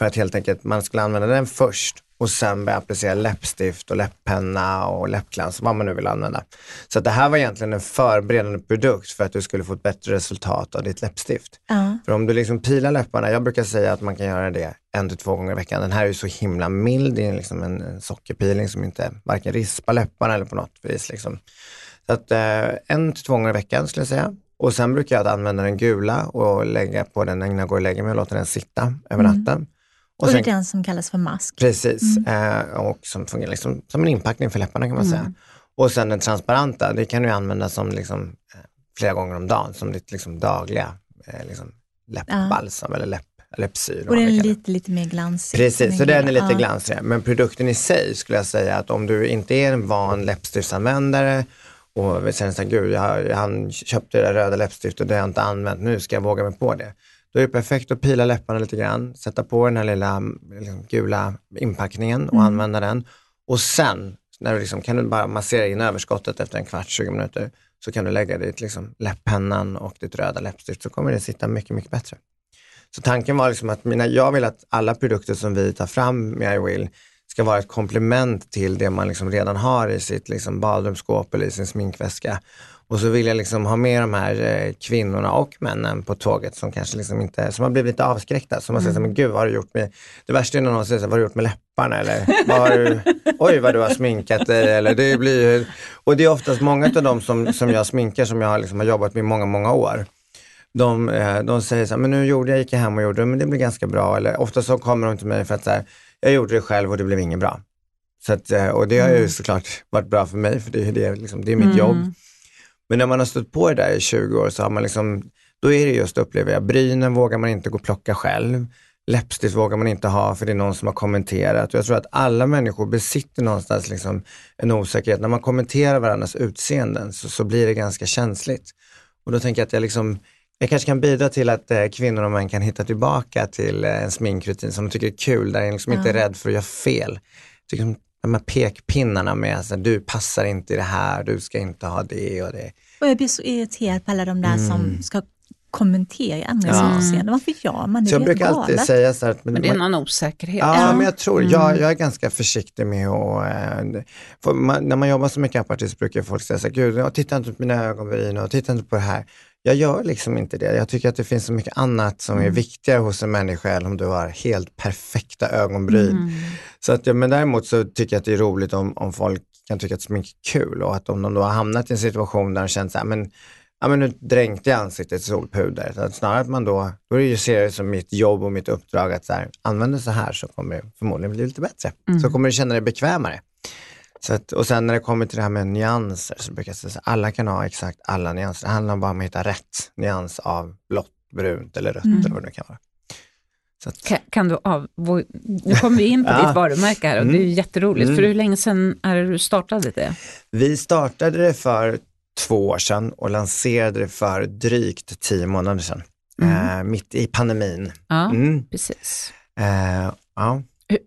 för att helt enkelt man skulle använda den först och sen börja applicera läppstift och läpppenna och läppglans, vad man nu vill använda. Så det här var egentligen en förberedande produkt för att du skulle få ett bättre resultat av ditt läppstift. Uh. För om du liksom pilar läpparna, jag brukar säga att man kan göra det en till två gånger i veckan. Den här är ju så himla mild, det är liksom en, sockerpiling som inte varken rispar läpparna eller på något vis. Liksom. Så att eh, en till två gånger i veckan skulle jag säga. Och sen brukar jag använda den gula och lägga på den innan jag går och lägger mig och låter den sitta över mm. natten. Och, och sen, det är den som kallas för mask. Precis, mm. eh, och som fungerar liksom, som en inpackning för läpparna kan man mm. säga. Och sen den transparenta, det kan du använda som liksom, eh, flera gånger om dagen, som ditt liksom, dagliga eh, liksom, läppbalsam ja. eller läpp, läppsyr. Och den är lite, lite mer glansig. Precis, så den är lite ja. glansigare. Men produkten i sig skulle jag säga att om du inte är en van läppstiftsanvändare och känner så här, gud, jag, han köpte det där röda läppstiftet och det har jag inte använt, nu ska jag våga mig på det då är det perfekt att pila läpparna lite grann, sätta på den här lilla liksom, gula inpackningen och mm. använda den. Och sen när du liksom, kan du bara massera in överskottet efter en kvart, 20 minuter, så kan du lägga dit liksom, läpppennan och ditt röda läppstift så kommer det sitta mycket, mycket bättre. Så tanken var liksom att mina, jag vill att alla produkter som vi tar fram med iWill ska vara ett komplement till det man liksom redan har i sitt liksom badrumsskåp eller i sin sminkväska. Och så vill jag liksom ha med de här eh, kvinnorna och männen på tåget som kanske liksom inte, som har blivit lite avskräckta. Som man säger, mm. men gud vad har du gjort med, det värsta är när någon säger, vad har du gjort med läpparna? Eller, vad har du, oj vad du har sminkat dig. Eller, det blir, och det är oftast många av dem som, som jag sminkar som jag liksom har jobbat med i många, många år. De, eh, de säger så här, men nu gjorde jag, gick jag hem och gjorde men det blev ganska bra. Eller ofta så kommer de till mig för att så här, jag gjorde det själv och det blev inget bra. Så att, eh, och det har ju mm. såklart varit bra för mig, för det, är, det, liksom, det är mitt mm. jobb. Men när man har stått på det där i 20 år så har man liksom, då är det just upplever jag, brynen vågar man inte gå och plocka själv. Läppstift vågar man inte ha för det är någon som har kommenterat. Och jag tror att alla människor besitter någonstans liksom en osäkerhet. När man kommenterar varandras utseenden så, så blir det ganska känsligt. Och då tänker jag att jag liksom, jag kanske kan bidra till att eh, kvinnor och män kan hitta tillbaka till eh, en sminkrutin som de tycker är kul, där de liksom inte är rädd för att göra fel. Tycker de här pekpinnarna med att du passar inte i det här, du ska inte ha det och det. Och jag blir så irriterad på alla de där mm. som ska kommentera andras ja. utseende. Varför gör man det? Så jag brukar galet. alltid säga så här, men, men det är någon osäkerhet. Ja, ja. men jag tror, mm. jag, jag är ganska försiktig med att, äh, man, när man jobbar som makeupartist brukar folk säga så här, gud, titta inte på mina ögonbryn och titta inte på det här jag gör liksom inte det. Jag tycker att det finns så mycket annat som är mm. viktigare hos en människa än om du har helt perfekta ögonbryn. Mm. Så att, men däremot så tycker jag att det är roligt om, om folk kan tycka att smink är kul och att om de då har hamnat i en situation där de känner så här, men, ja, men nu dränkte jag ansiktet i solpuder. Så att snarare att man då, då är det ju ser det som mitt jobb och mitt uppdrag att så här, använda så här så kommer det förmodligen bli lite bättre. Mm. Så kommer du känna dig bekvämare. Så att, och sen när det kommer till det här med nyanser så brukar jag säga att alla kan ha exakt alla nyanser. Det handlar bara om att hitta rätt nyans av blått, brunt eller rött mm. eller vad det kan vara. Att... Kan, kan, du av... Nu kommer vi in på ja. ditt varumärke här och det är mm. jätteroligt. Mm. För hur länge sedan är det du startade det? Vi startade det för två år sedan och lanserade det för drygt tio månader sedan. Mm. Eh, mitt i pandemin. Ja, mm. precis. Eh, ja.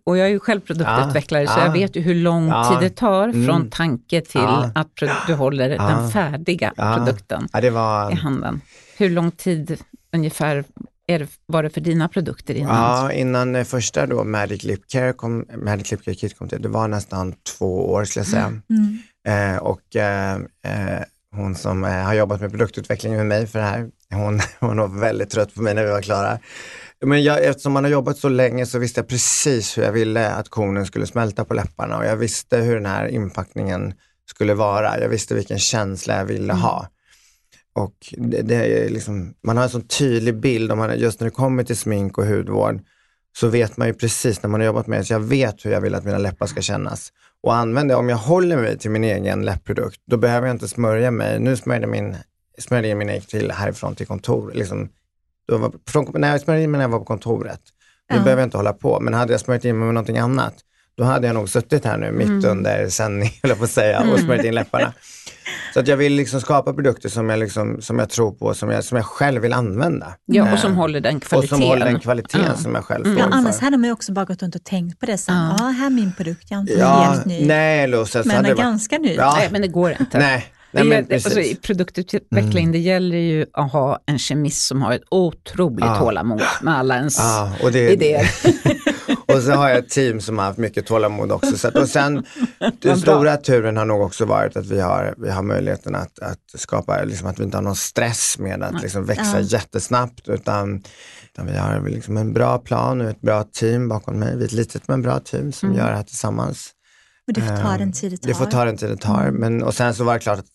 Och jag är ju själv produktutvecklare ja, så jag vet ju hur lång ja, tid det tar mm, från tanke till att du håller den färdiga produkten var, i handen. Hur lång tid ungefär är var det för dina produkter innan? Ja, innan eh, första då Magic Lip Care kom, Magic Lip Care Kit kom till, det var nästan två år skulle jag säga. Mm. Eh, och eh, eh, hon som eh, har jobbat med produktutveckling med mig för det här, hon, hon var väldigt trött på mig när vi var klara. Men jag, eftersom man har jobbat så länge så visste jag precis hur jag ville att konen skulle smälta på läpparna och jag visste hur den här inpackningen skulle vara. Jag visste vilken känsla jag ville ha. Och det, det är liksom, man har en sån tydlig bild, om man, just när det kommer till smink och hudvård, så vet man ju precis när man har jobbat med det, så jag vet hur jag vill att mina läppar ska kännas. Och använder, om jag håller mig till min egen läppprodukt, då behöver jag inte smörja mig. Nu smörjde, min, smörjde min egen till härifrån till kontor. Liksom, då var, från, när jag smörjde in mig när jag var på kontoret, nu Ja. behöver jag inte hålla på. Men hade jag smörjt in mig med någonting annat, då hade jag nog suttit här nu mitt Mm. under sändning, höll jag på att säga, och smörjt in läpparna. Så att jag vill liksom skapa produkter som jag, liksom, som jag tror på, som jag, som jag själv vill använda. Ja, Eh, och som håller den och kvaliteten. som håller den kvaliteten Ja. som jag själv Mm. står Ja, annars hade man ju också bara gått runt och tänkt på det sen. Ja. Ja, här är min produkt, jag är inte Ja, helt ny. nej så men hade är ganska ny. Ja. Nej, men det går inte. Nej, nej men gäller, alltså, I precis. Mm. produktutveckling, det gäller ju att ha en kemist som har ett otroligt Ja. tålamod med alla ens Ja, och det, idéer. och så har jag ett team som har haft mycket tålamod också. Så att, och sen, den stora turen har nog också varit att vi har, vi har möjligheten att, att skapa, liksom att vi inte har någon stress med att liksom växa Ja. jättesnabbt. Utan, utan vi har liksom en bra plan och ett bra team bakom mig. Vi är ett litet men bra team som Mm. gör det här tillsammans. Och det får ta Ehm, den tid det tar. Det får ta den tid det tar. Men, och sen så var det klart att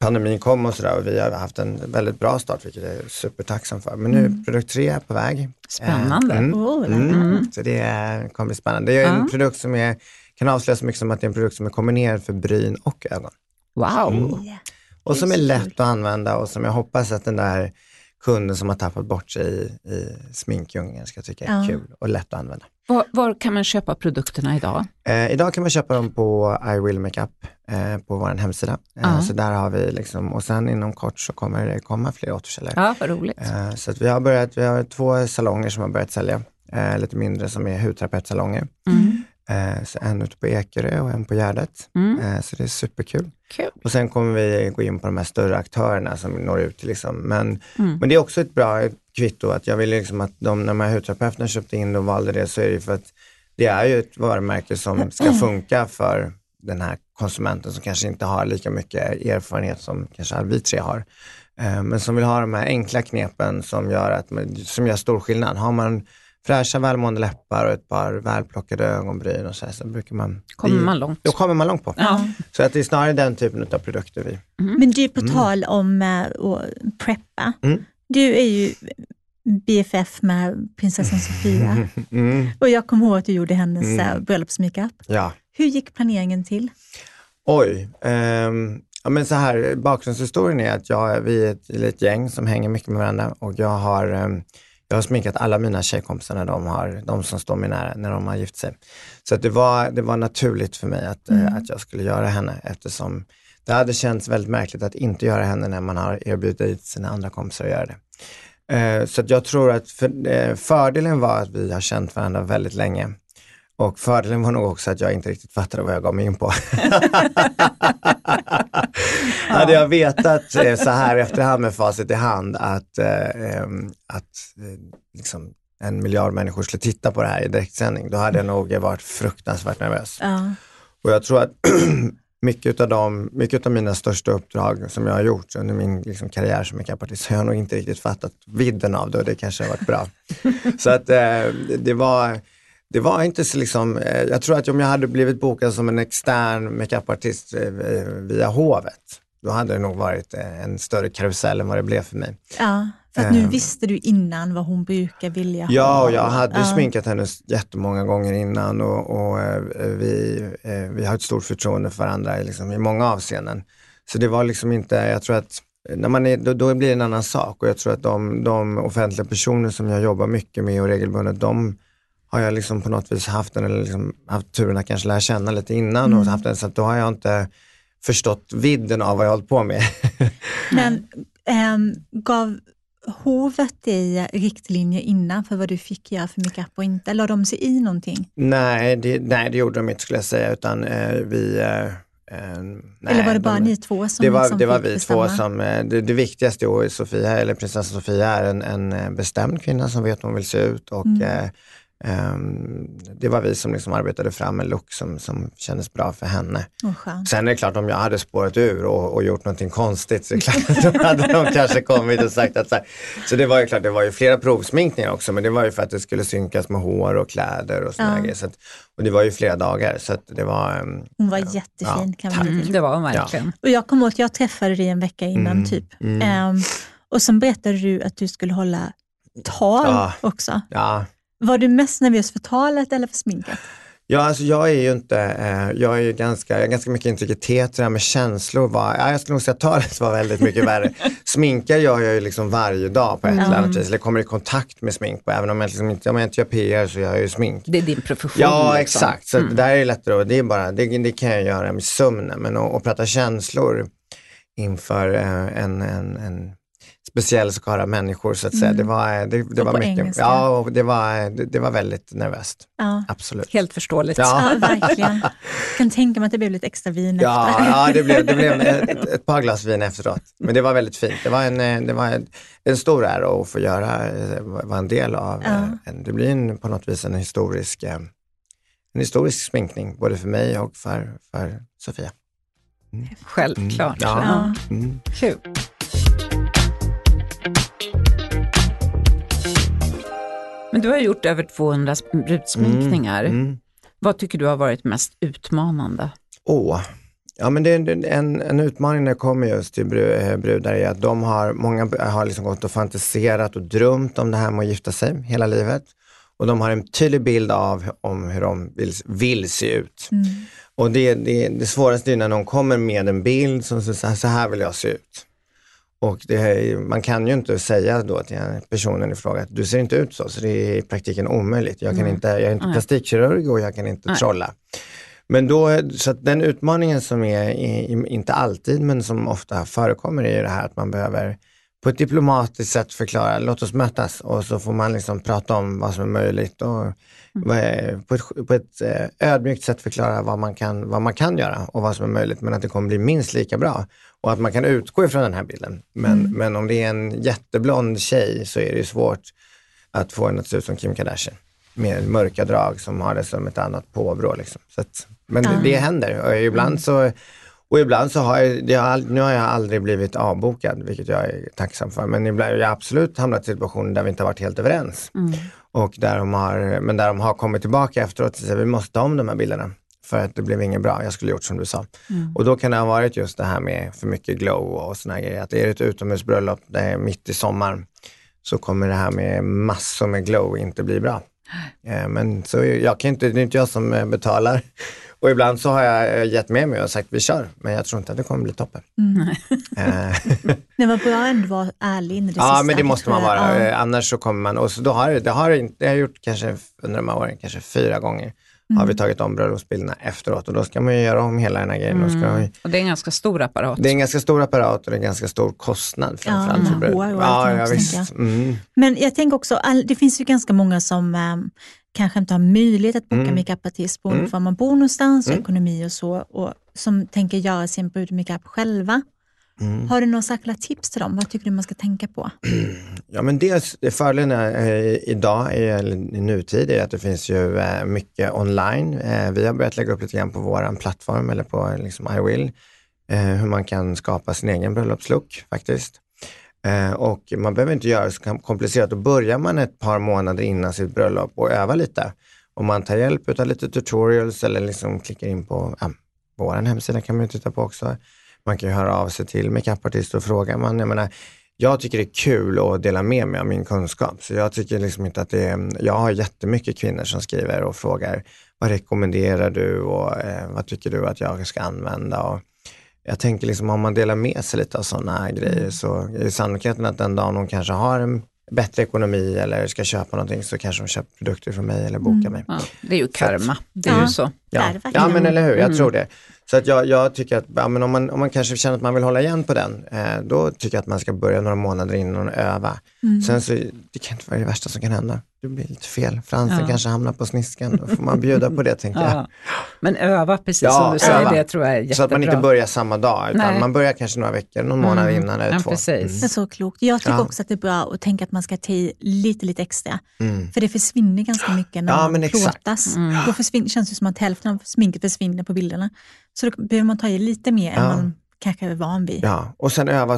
pandemin kom och sådär och vi har haft en väldigt bra start, vilket jag är supertacksam för. Men nu är produkt tre är på väg. Spännande. Eh, Oh, la, la. Mm. Så det är, kommer bli spännande. Det är en produkt som är, kan avslöja så mycket som att det är en produkt som är kombinerad för bryn och ögon. Wow. Ja. Och som är lätt att använda och som jag hoppas att den där kunden som har tappat bort sig i, i sminkdjungeln ska tycka är Ja. kul och lätt att använda. Var, var kan man köpa produkterna idag? Eh, idag kan man köpa dem på I will makeup eh, på vår hemsida. Eh. Så där har vi liksom, och sen inom kort så kommer det komma fler återförsäljare. Ja, vad roligt. Eh, så vi har börjat, vi har två salonger som har börjat sälja, eh, lite mindre som är hudterapeutsalonger. Mm. Eh, så en ute på Ekerö och en på Gärdet. Mm. Eh, så det är superkul. Kul. Och sen kommer vi gå in på de här större aktörerna som når ut liksom. Men, Mm. men det är också ett bra kvitto att jag vill liksom att de, när de här hudterapeuterna köpte in och valde det så är det för att det är ju ett varumärke som ska funka för den här konsumenten som kanske inte har lika mycket erfarenhet som kanske vi tre har. Eh, Men som vill ha de här enkla knepen som gör, att, som gör stor skillnad. Har man fräscha välmående läppar och ett par välplockade ögonbryn och så, här, så brukar man... Kommer man långt. Då kommer man långt på. Ja. Så att det är snarare den typen av produkter vi... Men du, på tal om eh, att preppa. Mm. Du är ju BFF med prinsessan Sofia Mm, och jag kommer ihåg att du gjorde hennes Mm. mm. bröllopsmakeup. ja. Hur gick planeringen till? Oj. ehm, ja, men så här, bakgrundshistorien är att jag, vi är ett litet gäng som hänger mycket med varandra och jag har, ehm, jag har sminkat alla mina tjejkompisar när de, har, de som står mig nära, när de har gift sig. Så det, var, det var naturligt för mig att, eh, att jag skulle göra henne eftersom det hade känts väldigt märkligt att inte göra henne när man har erbjudit sina andra kompisar att göra det. Eh, Så jag tror att för, eh, fördelen var att vi har känt varandra väldigt länge. Och fördelen var nog också att jag inte riktigt fattade vad jag gav mig in på. Hade jag vetat eh, så här efterhand med facit i hand att, eh, em, att eh, liksom en miljard människor skulle titta på det här i direktsändning, då hade jag nog varit fruktansvärt nervös. Ja. Och jag tror att mycket av de, mycket av mina största uppdrag som jag har gjort under min liksom, karriär som makeupartist har jag nog inte riktigt fattat vidden av det och det kanske har varit bra. så att eh, det var det var inte så liksom, eh, jag tror att om jag hade blivit bokad som en extern makeupartist eh, via hovet, då hade det nog varit eh, en större karusell än vad det blev för mig. ja, för att nu Ehm. visste du innan vad hon brukar vilja ha. Ja, och jag hade Ja. sminkat henne jättemånga gånger innan och, och eh, vi, eh, vi har ett stort förtroende för varandra liksom, i många avseenden. Så det var liksom inte, jag tror att när man är, då, då blir det en annan sak och jag tror att de, de offentliga personer som jag jobbar mycket med och regelbundet, de har jag liksom på något vis haft, en, eller liksom haft turen att kanske lära känna lite innan och haft den, så då har jag inte förstått vidden av vad jag hållit på med. Men ehm, gav hovet dig riktlinjer innan för vad du fick göra för makeup och inte? La de sig i någonting? Nej det, nej, det gjorde de inte skulle jag säga, utan eh, vi, eh, nej, eller var det bara de, ni två som Det var, liksom det var vi bestämma? två som, det, det viktigaste i Sofia, eller prinsessan Sofia är en, en bestämd kvinna som vet hur hon vill se ut och mm. Um, det var vi som liksom arbetade fram en look som, som kändes bra för henne. Oh, Sen är det klart om jag hade spårat ur och, och gjort någonting konstigt så är klart, då hade de kanske kommit och sagt att så, här. så det var ju klart, det var ju flera provsminkningar också men det var ju för att det skulle synkas med hår och kläder och sådana ja. grejer. Så att, och det var ju flera dagar så att det var... Um, Hon var ja, jättefin ja, kan man mm, Det var hon verkligen. Och jag kommer ihåg att jag träffade dig en vecka innan mm, typ. Mm. Um, och sen berättade du att du skulle hålla tal också. Ja. Var du mest nervös för talet eller för sminket? Ja, alltså jag är ju inte, eh, jag är ju ganska, jag har ganska mycket integritet, det här med känslor var, ja, jag skulle nog säga att talet var väldigt mycket värre. Sminkar gör jag ju liksom varje dag på ett eller annat vis, eller kommer i kontakt med smink på, även om jag, liksom inte, om jag inte gör PR så gör jag ju smink. Det är din profession. Ja, liksom. exakt, så mm. det där är lättare och det är bara, det, det kan jag göra med sömnen, men att prata känslor inför eh, en, en, en speciell skara människor så att säga. Mm. Det var, det, det var mycket, engelska. ja, och det var, det, det, var väldigt nervöst. Ja. Absolut. Helt förståeligt. Ja. ja, verkligen. Jag kan tänka mig att det blev lite extra vin ja, efter. Ja, det blev, det blev ett, ett, par glas vin efteråt. Men det var väldigt fint. Det var en, det var en, en stor ära att få göra, vara en del av. Ja. En, det blir en, på något vis en historisk, en historisk sminkning, både för mig och för, för Sofia. Mm. Självklart. Mm. Ja. Mm. Kul. Men du har gjort över 200 brudsminkningar. Mm, mm. Vad tycker du har varit mest utmanande? Åh, Ja, men det är en, en utmaning när det kommer just till eh, brudar är att de har, många har liksom gått och fantiserat och drömt om det här med att gifta sig hela livet. Och de har en tydlig bild av om hur de vill, vill se ut. Mm. Och det, det, det svåraste är när de kommer med en bild som säger så här vill jag se ut. Och det, man kan ju inte säga då till personen i fråga att du ser inte ut så, så det är i praktiken omöjligt. Jag, kan mm. inte, jag är inte plastikkirurg och jag kan inte Nej. trolla. Men då, så den utmaningen som är, inte alltid, men som ofta förekommer är det här att man behöver på ett diplomatiskt sätt förklara, låt oss mötas och så får man liksom prata om vad som är möjligt och mm. på ett, på ett eh, ödmjukt sätt förklara vad man, kan, vad man kan göra och vad som är möjligt, men att det kommer bli minst lika bra och att man kan utgå ifrån den här bilden. Men, mm. men om det är en jätteblond tjej så är det svårt att få henne att se ut som Kim Kardashian med mörka drag som har det som ett annat påbrå. Liksom. Så att, men mm. det, det, händer och ibland mm. så och ibland så har jag, jag, nu har jag aldrig blivit avbokad, vilket jag är tacksam för, men ibland har jag absolut hamnat i situationer där vi inte har varit helt överens. Mm. Och där de har, men där de har kommit tillbaka efteråt och att vi måste ta om de här bilderna för att det blev inget bra. Jag skulle gjort som du sa. Mm. Och då kan det ha varit just det här med för mycket glow och såna grejer. Att är det ett utomhusbröllop, det är mitt i sommaren, så kommer det här med massor med glow inte bli bra. Eh, men så jag kan inte, det är inte jag som eh, betalar. Och ibland så har jag eh, gett med mig och sagt vi kör, men jag tror inte att det kommer bli toppen. Mm. det var bra ändå vara ärlig in i det Ja, sista, men det måste man vara. Ja. Annars så kommer man, och så då har det, har, det har jag gjort kanske under de här åren, kanske fyra gånger mm. har vi tagit om bröllopsbilderna efteråt och då ska man ju göra om hela den här grejen. Mm. Man... Och det är en ganska stor apparat. Det är en ganska stor apparat och det är en ganska stor kostnad framförallt ja, för bröllop. Ja, ja, visst. Mm. Men jag tänker också, det finns ju ganska många som um, kanske inte har möjlighet att boka mm. makeupartist beroende mm. på var man bor någonstans, mm. ekonomi och så, och som tänker göra sin brudmakeup själva. Mm. Har du några särskilda tips till dem? Vad tycker du man ska tänka på? Ja, men dels fördelen eh, idag, eller i nutid, är att det finns ju eh, mycket online. Eh, vi har börjat lägga upp lite grann på vår plattform eller på liksom, iWill, eh, hur man kan skapa sin egen bröllopslook faktiskt. Eh, och man behöver inte göra det så komplicerat. Då börjar man ett par månader innan sitt bröllop och övar lite. Om man tar hjälp av lite tutorials eller liksom klickar in på ja, vår hemsida kan man titta på också man kan ju höra av sig till makeupartister och fråga. Man, jag, menar, jag tycker det är kul att dela med mig av min kunskap. Så jag tycker liksom inte att det är, jag har jättemycket kvinnor som skriver och frågar vad rekommenderar du och eh, vad tycker du att jag ska använda? Och jag tänker liksom om man delar med sig lite av sådana grejer mm. så är sannolikheten att den dagen de kanske har en bättre ekonomi eller ska köpa någonting så kanske de köper produkter från mig eller bokar mm. mig. Ja, det är ju karma, det är ja. ju så. Ja. ja, men eller hur, jag mm. tror det. Så att jag, jag tycker att ja, men om, man, om man kanske känner att man vill hålla igen på den, eh, då tycker jag att man ska börja några månader innan och öva. Mm. Sen så, det kan inte vara det värsta som kan hända. Det blir lite fel. Fransen ja. kanske hamnar på sniskan, då får man bjuda på det tänker ja. jag. Men öva precis ja, som du säger, öva. det tror jag är jättebra. Så att man inte börjar samma dag, utan Nej. man börjar kanske några veckor, någon månad mm. innan eller ja, två. Precis. Mm. Det är så klokt. Jag tycker också att det är bra att tänka att man ska ta i lite, lite extra. Mm. För det försvinner ganska mycket när ja, man plåtas. Mm. Då försvinner, känns det som att hälften av sminket försvinner på bilderna. Så då behöver man ta i lite mer än man kanske är van vid. Ja, och sen öva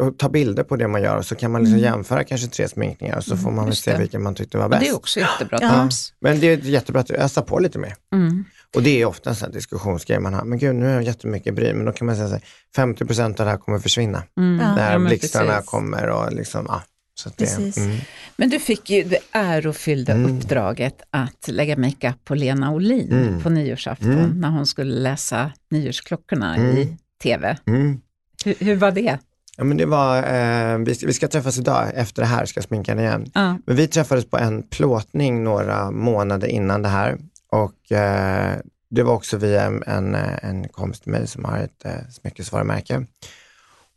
och ta bilder på det man gör och så kan man liksom mm. jämföra kanske tre sminkningar och så får man väl se vilken man tyckte var bäst. det är också jättebra ja. tips. Men det är jättebra att ösa på lite mer. Mm. Och det är ofta en sån diskussionsgrej man har, men gud nu har jag jättemycket bry, men då kan man säga att 50% av det här kommer försvinna. Mm. När ja, blixtarna kommer och liksom, ja. Så det, mm. Men du fick ju det ärofyllda mm. uppdraget att lägga makeup på Lena Olin mm. på nyårsafton mm. när hon skulle läsa nyårsklockorna i mm tv. Mm. Hur, hur, var det? Ja, men det var, eh, vi, ska, vi, ska, träffas idag, efter det här ska jag sminka henne igen. Ja. Men vi träffades på en plåtning några månader innan det här och eh, det var också via en, en, en kompis till mig som har ett eh, smyckesvarumärke.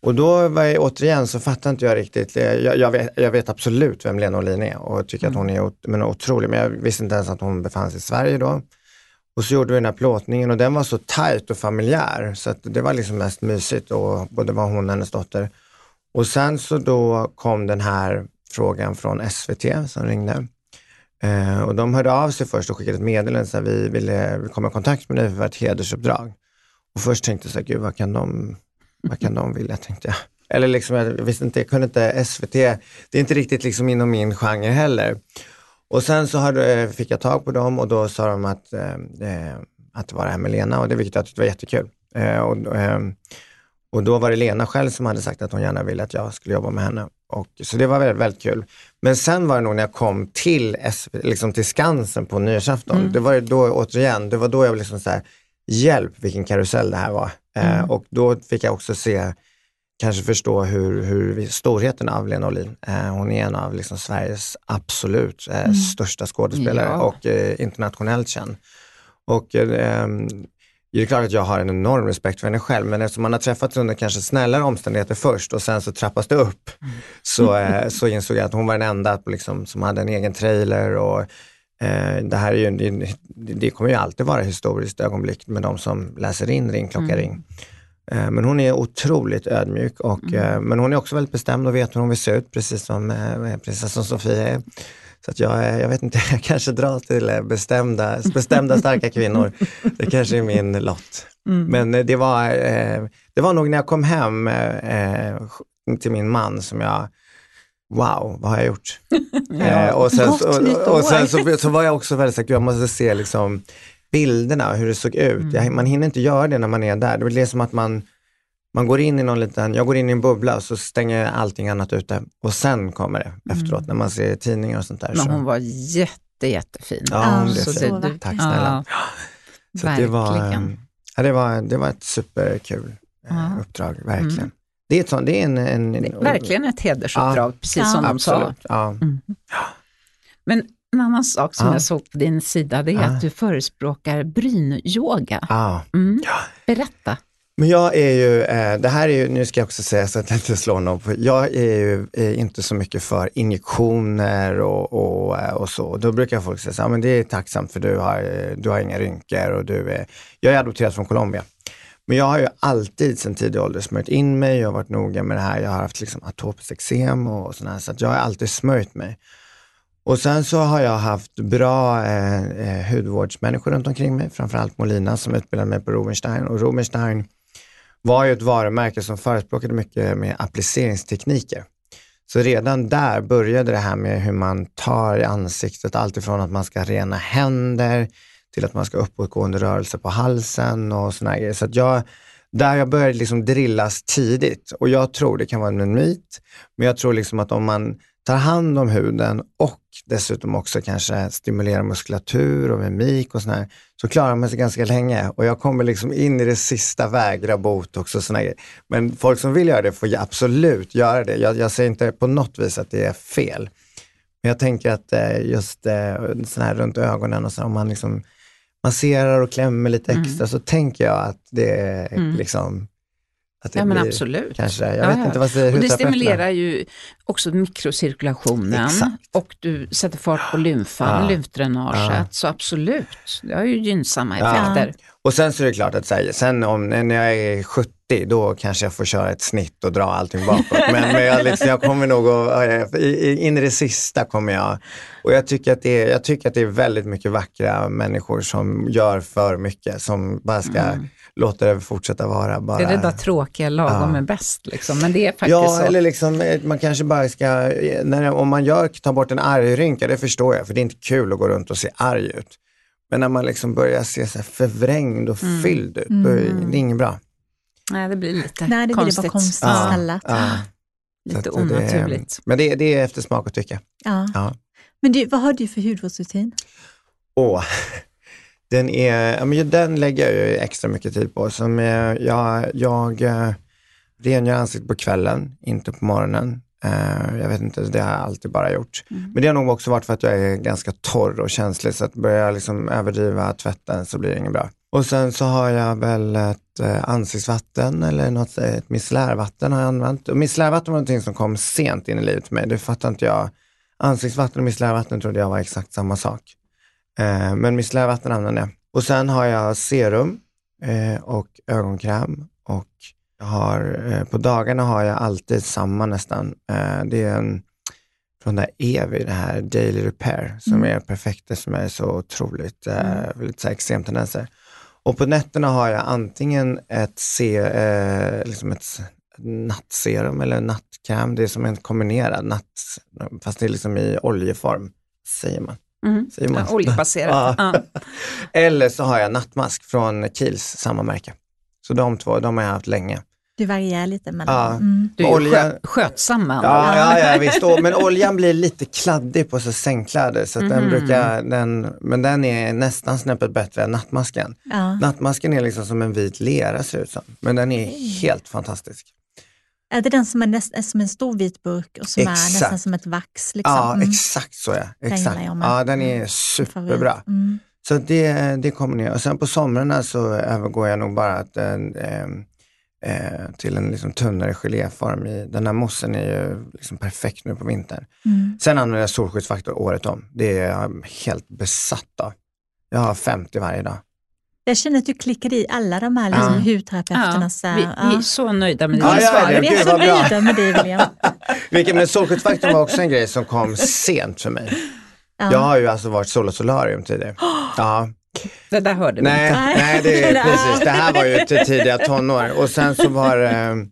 Och då var jag, återigen så fattar inte jag riktigt, jag, jag, vet, jag vet, absolut vem Lena Olin är och tycker mm. att hon är men, otrolig, men jag visste inte ens att hon befann sig i Sverige då. Och så gjorde vi den här plåtningen och den var så tajt och familjär så att det var liksom mest mysigt och både var hon och hennes dotter. Och sen så då kom den här frågan från SVT som ringde. Eh, och de hörde av sig först och skickade ett meddelande så vi ville komma i kontakt med dig för ett hedersuppdrag. Och först tänkte jag så här, gud vad kan de, vad kan de vilja, tänkte jag. Eller liksom, jag visste inte, jag kunde inte SVT, det är inte riktigt liksom inom min genre heller. Och sen så hade, eh, fick jag tag på dem och då sa de att, eh, eh att det var det här med Lena och det vilket jag tyckte var jättekul. Och, och då var det Lena själv som hade sagt att hon gärna ville att jag skulle jobba med henne. Och, så det var väldigt, väldigt kul. Men sen var det nog när jag kom till, liksom till Skansen på nyårsafton, mm. det var då återigen, det var då jag liksom så här, hjälp vilken karusell det här var. Eh, mm. och då fick jag också se kanske förstå hur, hur storheten av Lena Olin. Eh, hon är en av liksom Sveriges absolut eh, mm. största skådespelare ja. och eh, internationellt känd. Och eh, det är klart att jag har en enorm respekt för henne själv, men eftersom man har träffats under kanske snällare omständigheter först och sen så trappas det upp, mm. så, eh, så insåg jag att hon var den enda liksom, som hade en egen trailer och eh, det här är ju, det, det, kommer ju alltid vara historiskt ögonblick med de som läser in Ring klocka mm. ring. Eh, men hon är otroligt ödmjuk, och, mm. Eh, men hon är också väldigt bestämd och vet hur hon vill se ut, precis som eh, prinsessan Sofia är. Så att jag, jag vet inte, jag kanske drar till bestämda, bestämda starka kvinnor. Det kanske är min lott. Mm. Men det var, det var nog när jag kom hem till min man som jag, wow, vad har jag gjort? ja, och sen, och, och sen så, så, var jag också väldigt säker, jag måste se liksom bilderna hur det såg ut. Mm. man hinner inte göra det när man är där. Det är som att man, man går in i någon liten, jag går in i en bubbla och så stänger allting annat ute och sen kommer det efteråt mm. när man ser tidningar och sånt där. Men hon så. var jätte, jättefin. Ja, hon blev så fin. Tack snälla. Ja, så verkligen. Det var, ja, det, var, det var ett superkul eh, ja. uppdrag, verkligen. Mm. Det är, ett sånt, det är en, en, det är verkligen ett hedersuppdrag, ja, precis som de sa. Ja. Mm. Men en annan sak som ah. jag såg på din sida, det är ah. att du förespråkar brynyoga. Ah. Mm. Berätta. Men jag är ju, eh, det här är ju, nu ska jag också säga så att jag inte slår någon, jag är ju inte så mycket för injektioner och, och, eh, och så. Då brukar folk säga så här, men det är tacksamt för du har, du har inga rynkor och du är, jag är adopterad från Colombia. Men jag har ju alltid sedan tidig ålder smörjt in mig, jag har varit noga med det här, jag har haft liksom atopiskt eksem och sådär, så att jag har alltid smörjt mig. Och sen så har jag haft bra eh, eh, hudvårdsmänniskor runt omkring mig, framförallt Molina som utbildade mig på Rubenstein. Och Rubenstein var ju ett varumärke som förespråkade mycket med appliceringstekniker. Så redan där började det här med hur man tar i ansiktet, alltifrån att man ska ha rena händer till att man ska uppåtgående rörelse på halsen och sådana grejer. Så att jag, där jag började liksom drillas tidigt och jag tror det kan vara en myt, men jag tror liksom att om man tar hand om huden och dessutom också kanske stimulerar muskulatur och mimik och sådär, så klarar man sig ganska länge. Och jag kommer liksom in i det sista, vägra botox och sådana grejer. Men folk som vill göra det får absolut göra det. Jag, jag säger inte på något vis att det är fel. Men jag tänker att eh, just eh, sån här runt ögonen och så, om man liksom masserar och klämmer lite mm. extra mm. så tänker jag att det är mm. liksom Att det ja men absolut. Kanske, jag Ja, vet ja. inte vad säger Och det stimulerar ju också mikrocirkulationen Exakt. och du sätter fart på lymfan, Ja. lymfdränaget. Ja. Så absolut, det har ju gynnsamma effekter. Och sen så är det klart att här, sen om, när jag är 70, då kanske jag får köra ett snitt och dra allting bakåt. Men, men jag, liksom, jag kommer nog att, in i det sista kommer jag. Och jag tycker, att det är, jag tycker att det är väldigt mycket vackra människor som gör för mycket, som bara ska låta det fortsätta vara. Bara. Det är det där tråkiga, lagom Ja. är bäst. Liksom. Men det är faktiskt Ja, så. eller liksom, eh, man kanske bara ska, eh, när, om man gör, tar bort en argrynka, det förstår jag, för det är inte kul att gå runt och se arg ut. Men när man liksom börjar se så här förvrängd och Mm. fylld ut, då är det inget bra. Nej, det blir lite Nej, det blir konstigt. bara konstigt Ja. Ja, Lite så det- onaturligt. Men det, det är efter smak och tycke. Ja. Ja. Men du, vad har du för hudvårdsrutin? Åh, den, är, ja, men den lägger jag extra mycket tid på. Som jag, jag eh, rengör ansiktet på kvällen, inte på morgonen. Eh, jag vet inte, det har jag alltid bara gjort. Men det har nog också varit för att jag är ganska torr och känslig, så att börjar jag liksom överdriva tvätten så blir det inget bra. Och sen så har jag väl ett eh, ansiktsvatten eller något, ett micellärvatten har jag använt. Och micellärvatten var någonting som kom sent in i livet för mig, det fattar inte jag. Ansiktsvatten och micellärvatten trodde jag var exakt samma sak. Eh, men micellärvatten använder jag. Och sen har jag serum eh, och ögonkräm och jag har, eh, på dagarna har jag alltid samma nästan. Eh, det är en från det Evi, det här Daily Repair, som är perfekt, det som är så otroligt, eh, lite så här extremtendenser. Och på nätterna har jag antingen ett, se, liksom ett nattserum eller nattkräm, det är som en kombinerad natt, fast det är liksom i oljeform, säger man. Mm. Säger man. Ja, oljebaserat. Ja. Eller så har jag nattmask från Kiehl's, samma märke. Så de två, de har jag haft länge. Du varierar lite mellan. Ja. Mm. Du är ju Olja- skö- skötsam Ja, ja, ja visst. Men oljan blir lite kladdig på så sängkläder, så att den brukar, den, men den är nästan snäppet bättre än nattmasken. Ja. Nattmasken är liksom som en vit lera ser ut som, men den är helt fantastisk. Är det den som är, näst, är som en stor vit burk och som är Exakt. nästan som ett vax? Liksom? Ja, Mm. exakt så ja. Exakt. med. Ja, den är Mm. superbra. Mm. Så det, det kommer ner. Och sen på somrarna så övergår jag nog bara att, eh, eh, till en liksom tunnare geléform. I, den här mossen är ju liksom perfekt nu på vintern. Mm. Sen använder jag solskyddsfaktor året om. Det är jag helt besatt av. Jag har 50 varje dag. Jag känner att du klickade i alla de här liksom, Ja. hudterapeuternas... Ja, vi, vi är så nöjda med Ja, dina ja, svar. Vi är så nöjda med dig William. Vilket, men solskyddsfaktorn var också en grej som kom sent för mig. Ja. Jag har ju alltså varit sol och solarium tidigare. Ja. Det där hörde vi Nej, inte. nej det är precis. Det här var ju till tidiga tonår. Och sen så var det,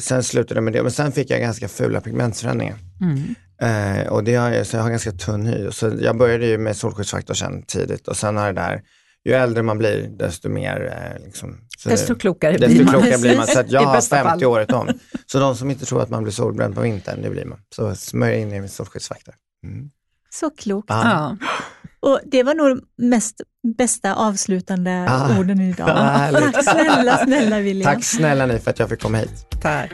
sen slutade det med det. Men sen fick jag ganska fula pigmentförändringar. Mm. Eh, och det har jag, så jag har ganska tunn hy. Så jag började ju med solskyddsfaktor sen tidigt och sen har det där, ju äldre man blir desto mer eh, liksom, så Desto klokare desto blir man. klokare blir man. Så att jag I har bästa 50 fall. året om. Så de som inte tror att man blir solbränd på vintern, det blir man. Så smörj in er med solskyddsfaktor. Mm. Så klokt. Ja. Och det var nog mest bästa avslutande Ah. orden idag. Tack snälla, snälla William. Tack snälla ni för att jag fick komma hit. Tack.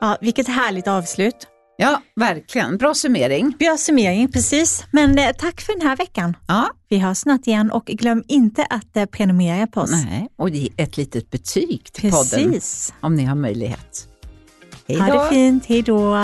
Ja, vilket härligt avslut. Ja, verkligen. Bra summering. Bra summering, precis. Men eh, tack för den här veckan. Ja, Vi hörs snart igen och glöm inte att eh, prenumerera på oss. nej. Och ge ett litet betyg till podden Precis. om ni har möjlighet. Hej Ha då. det fint. Hej då.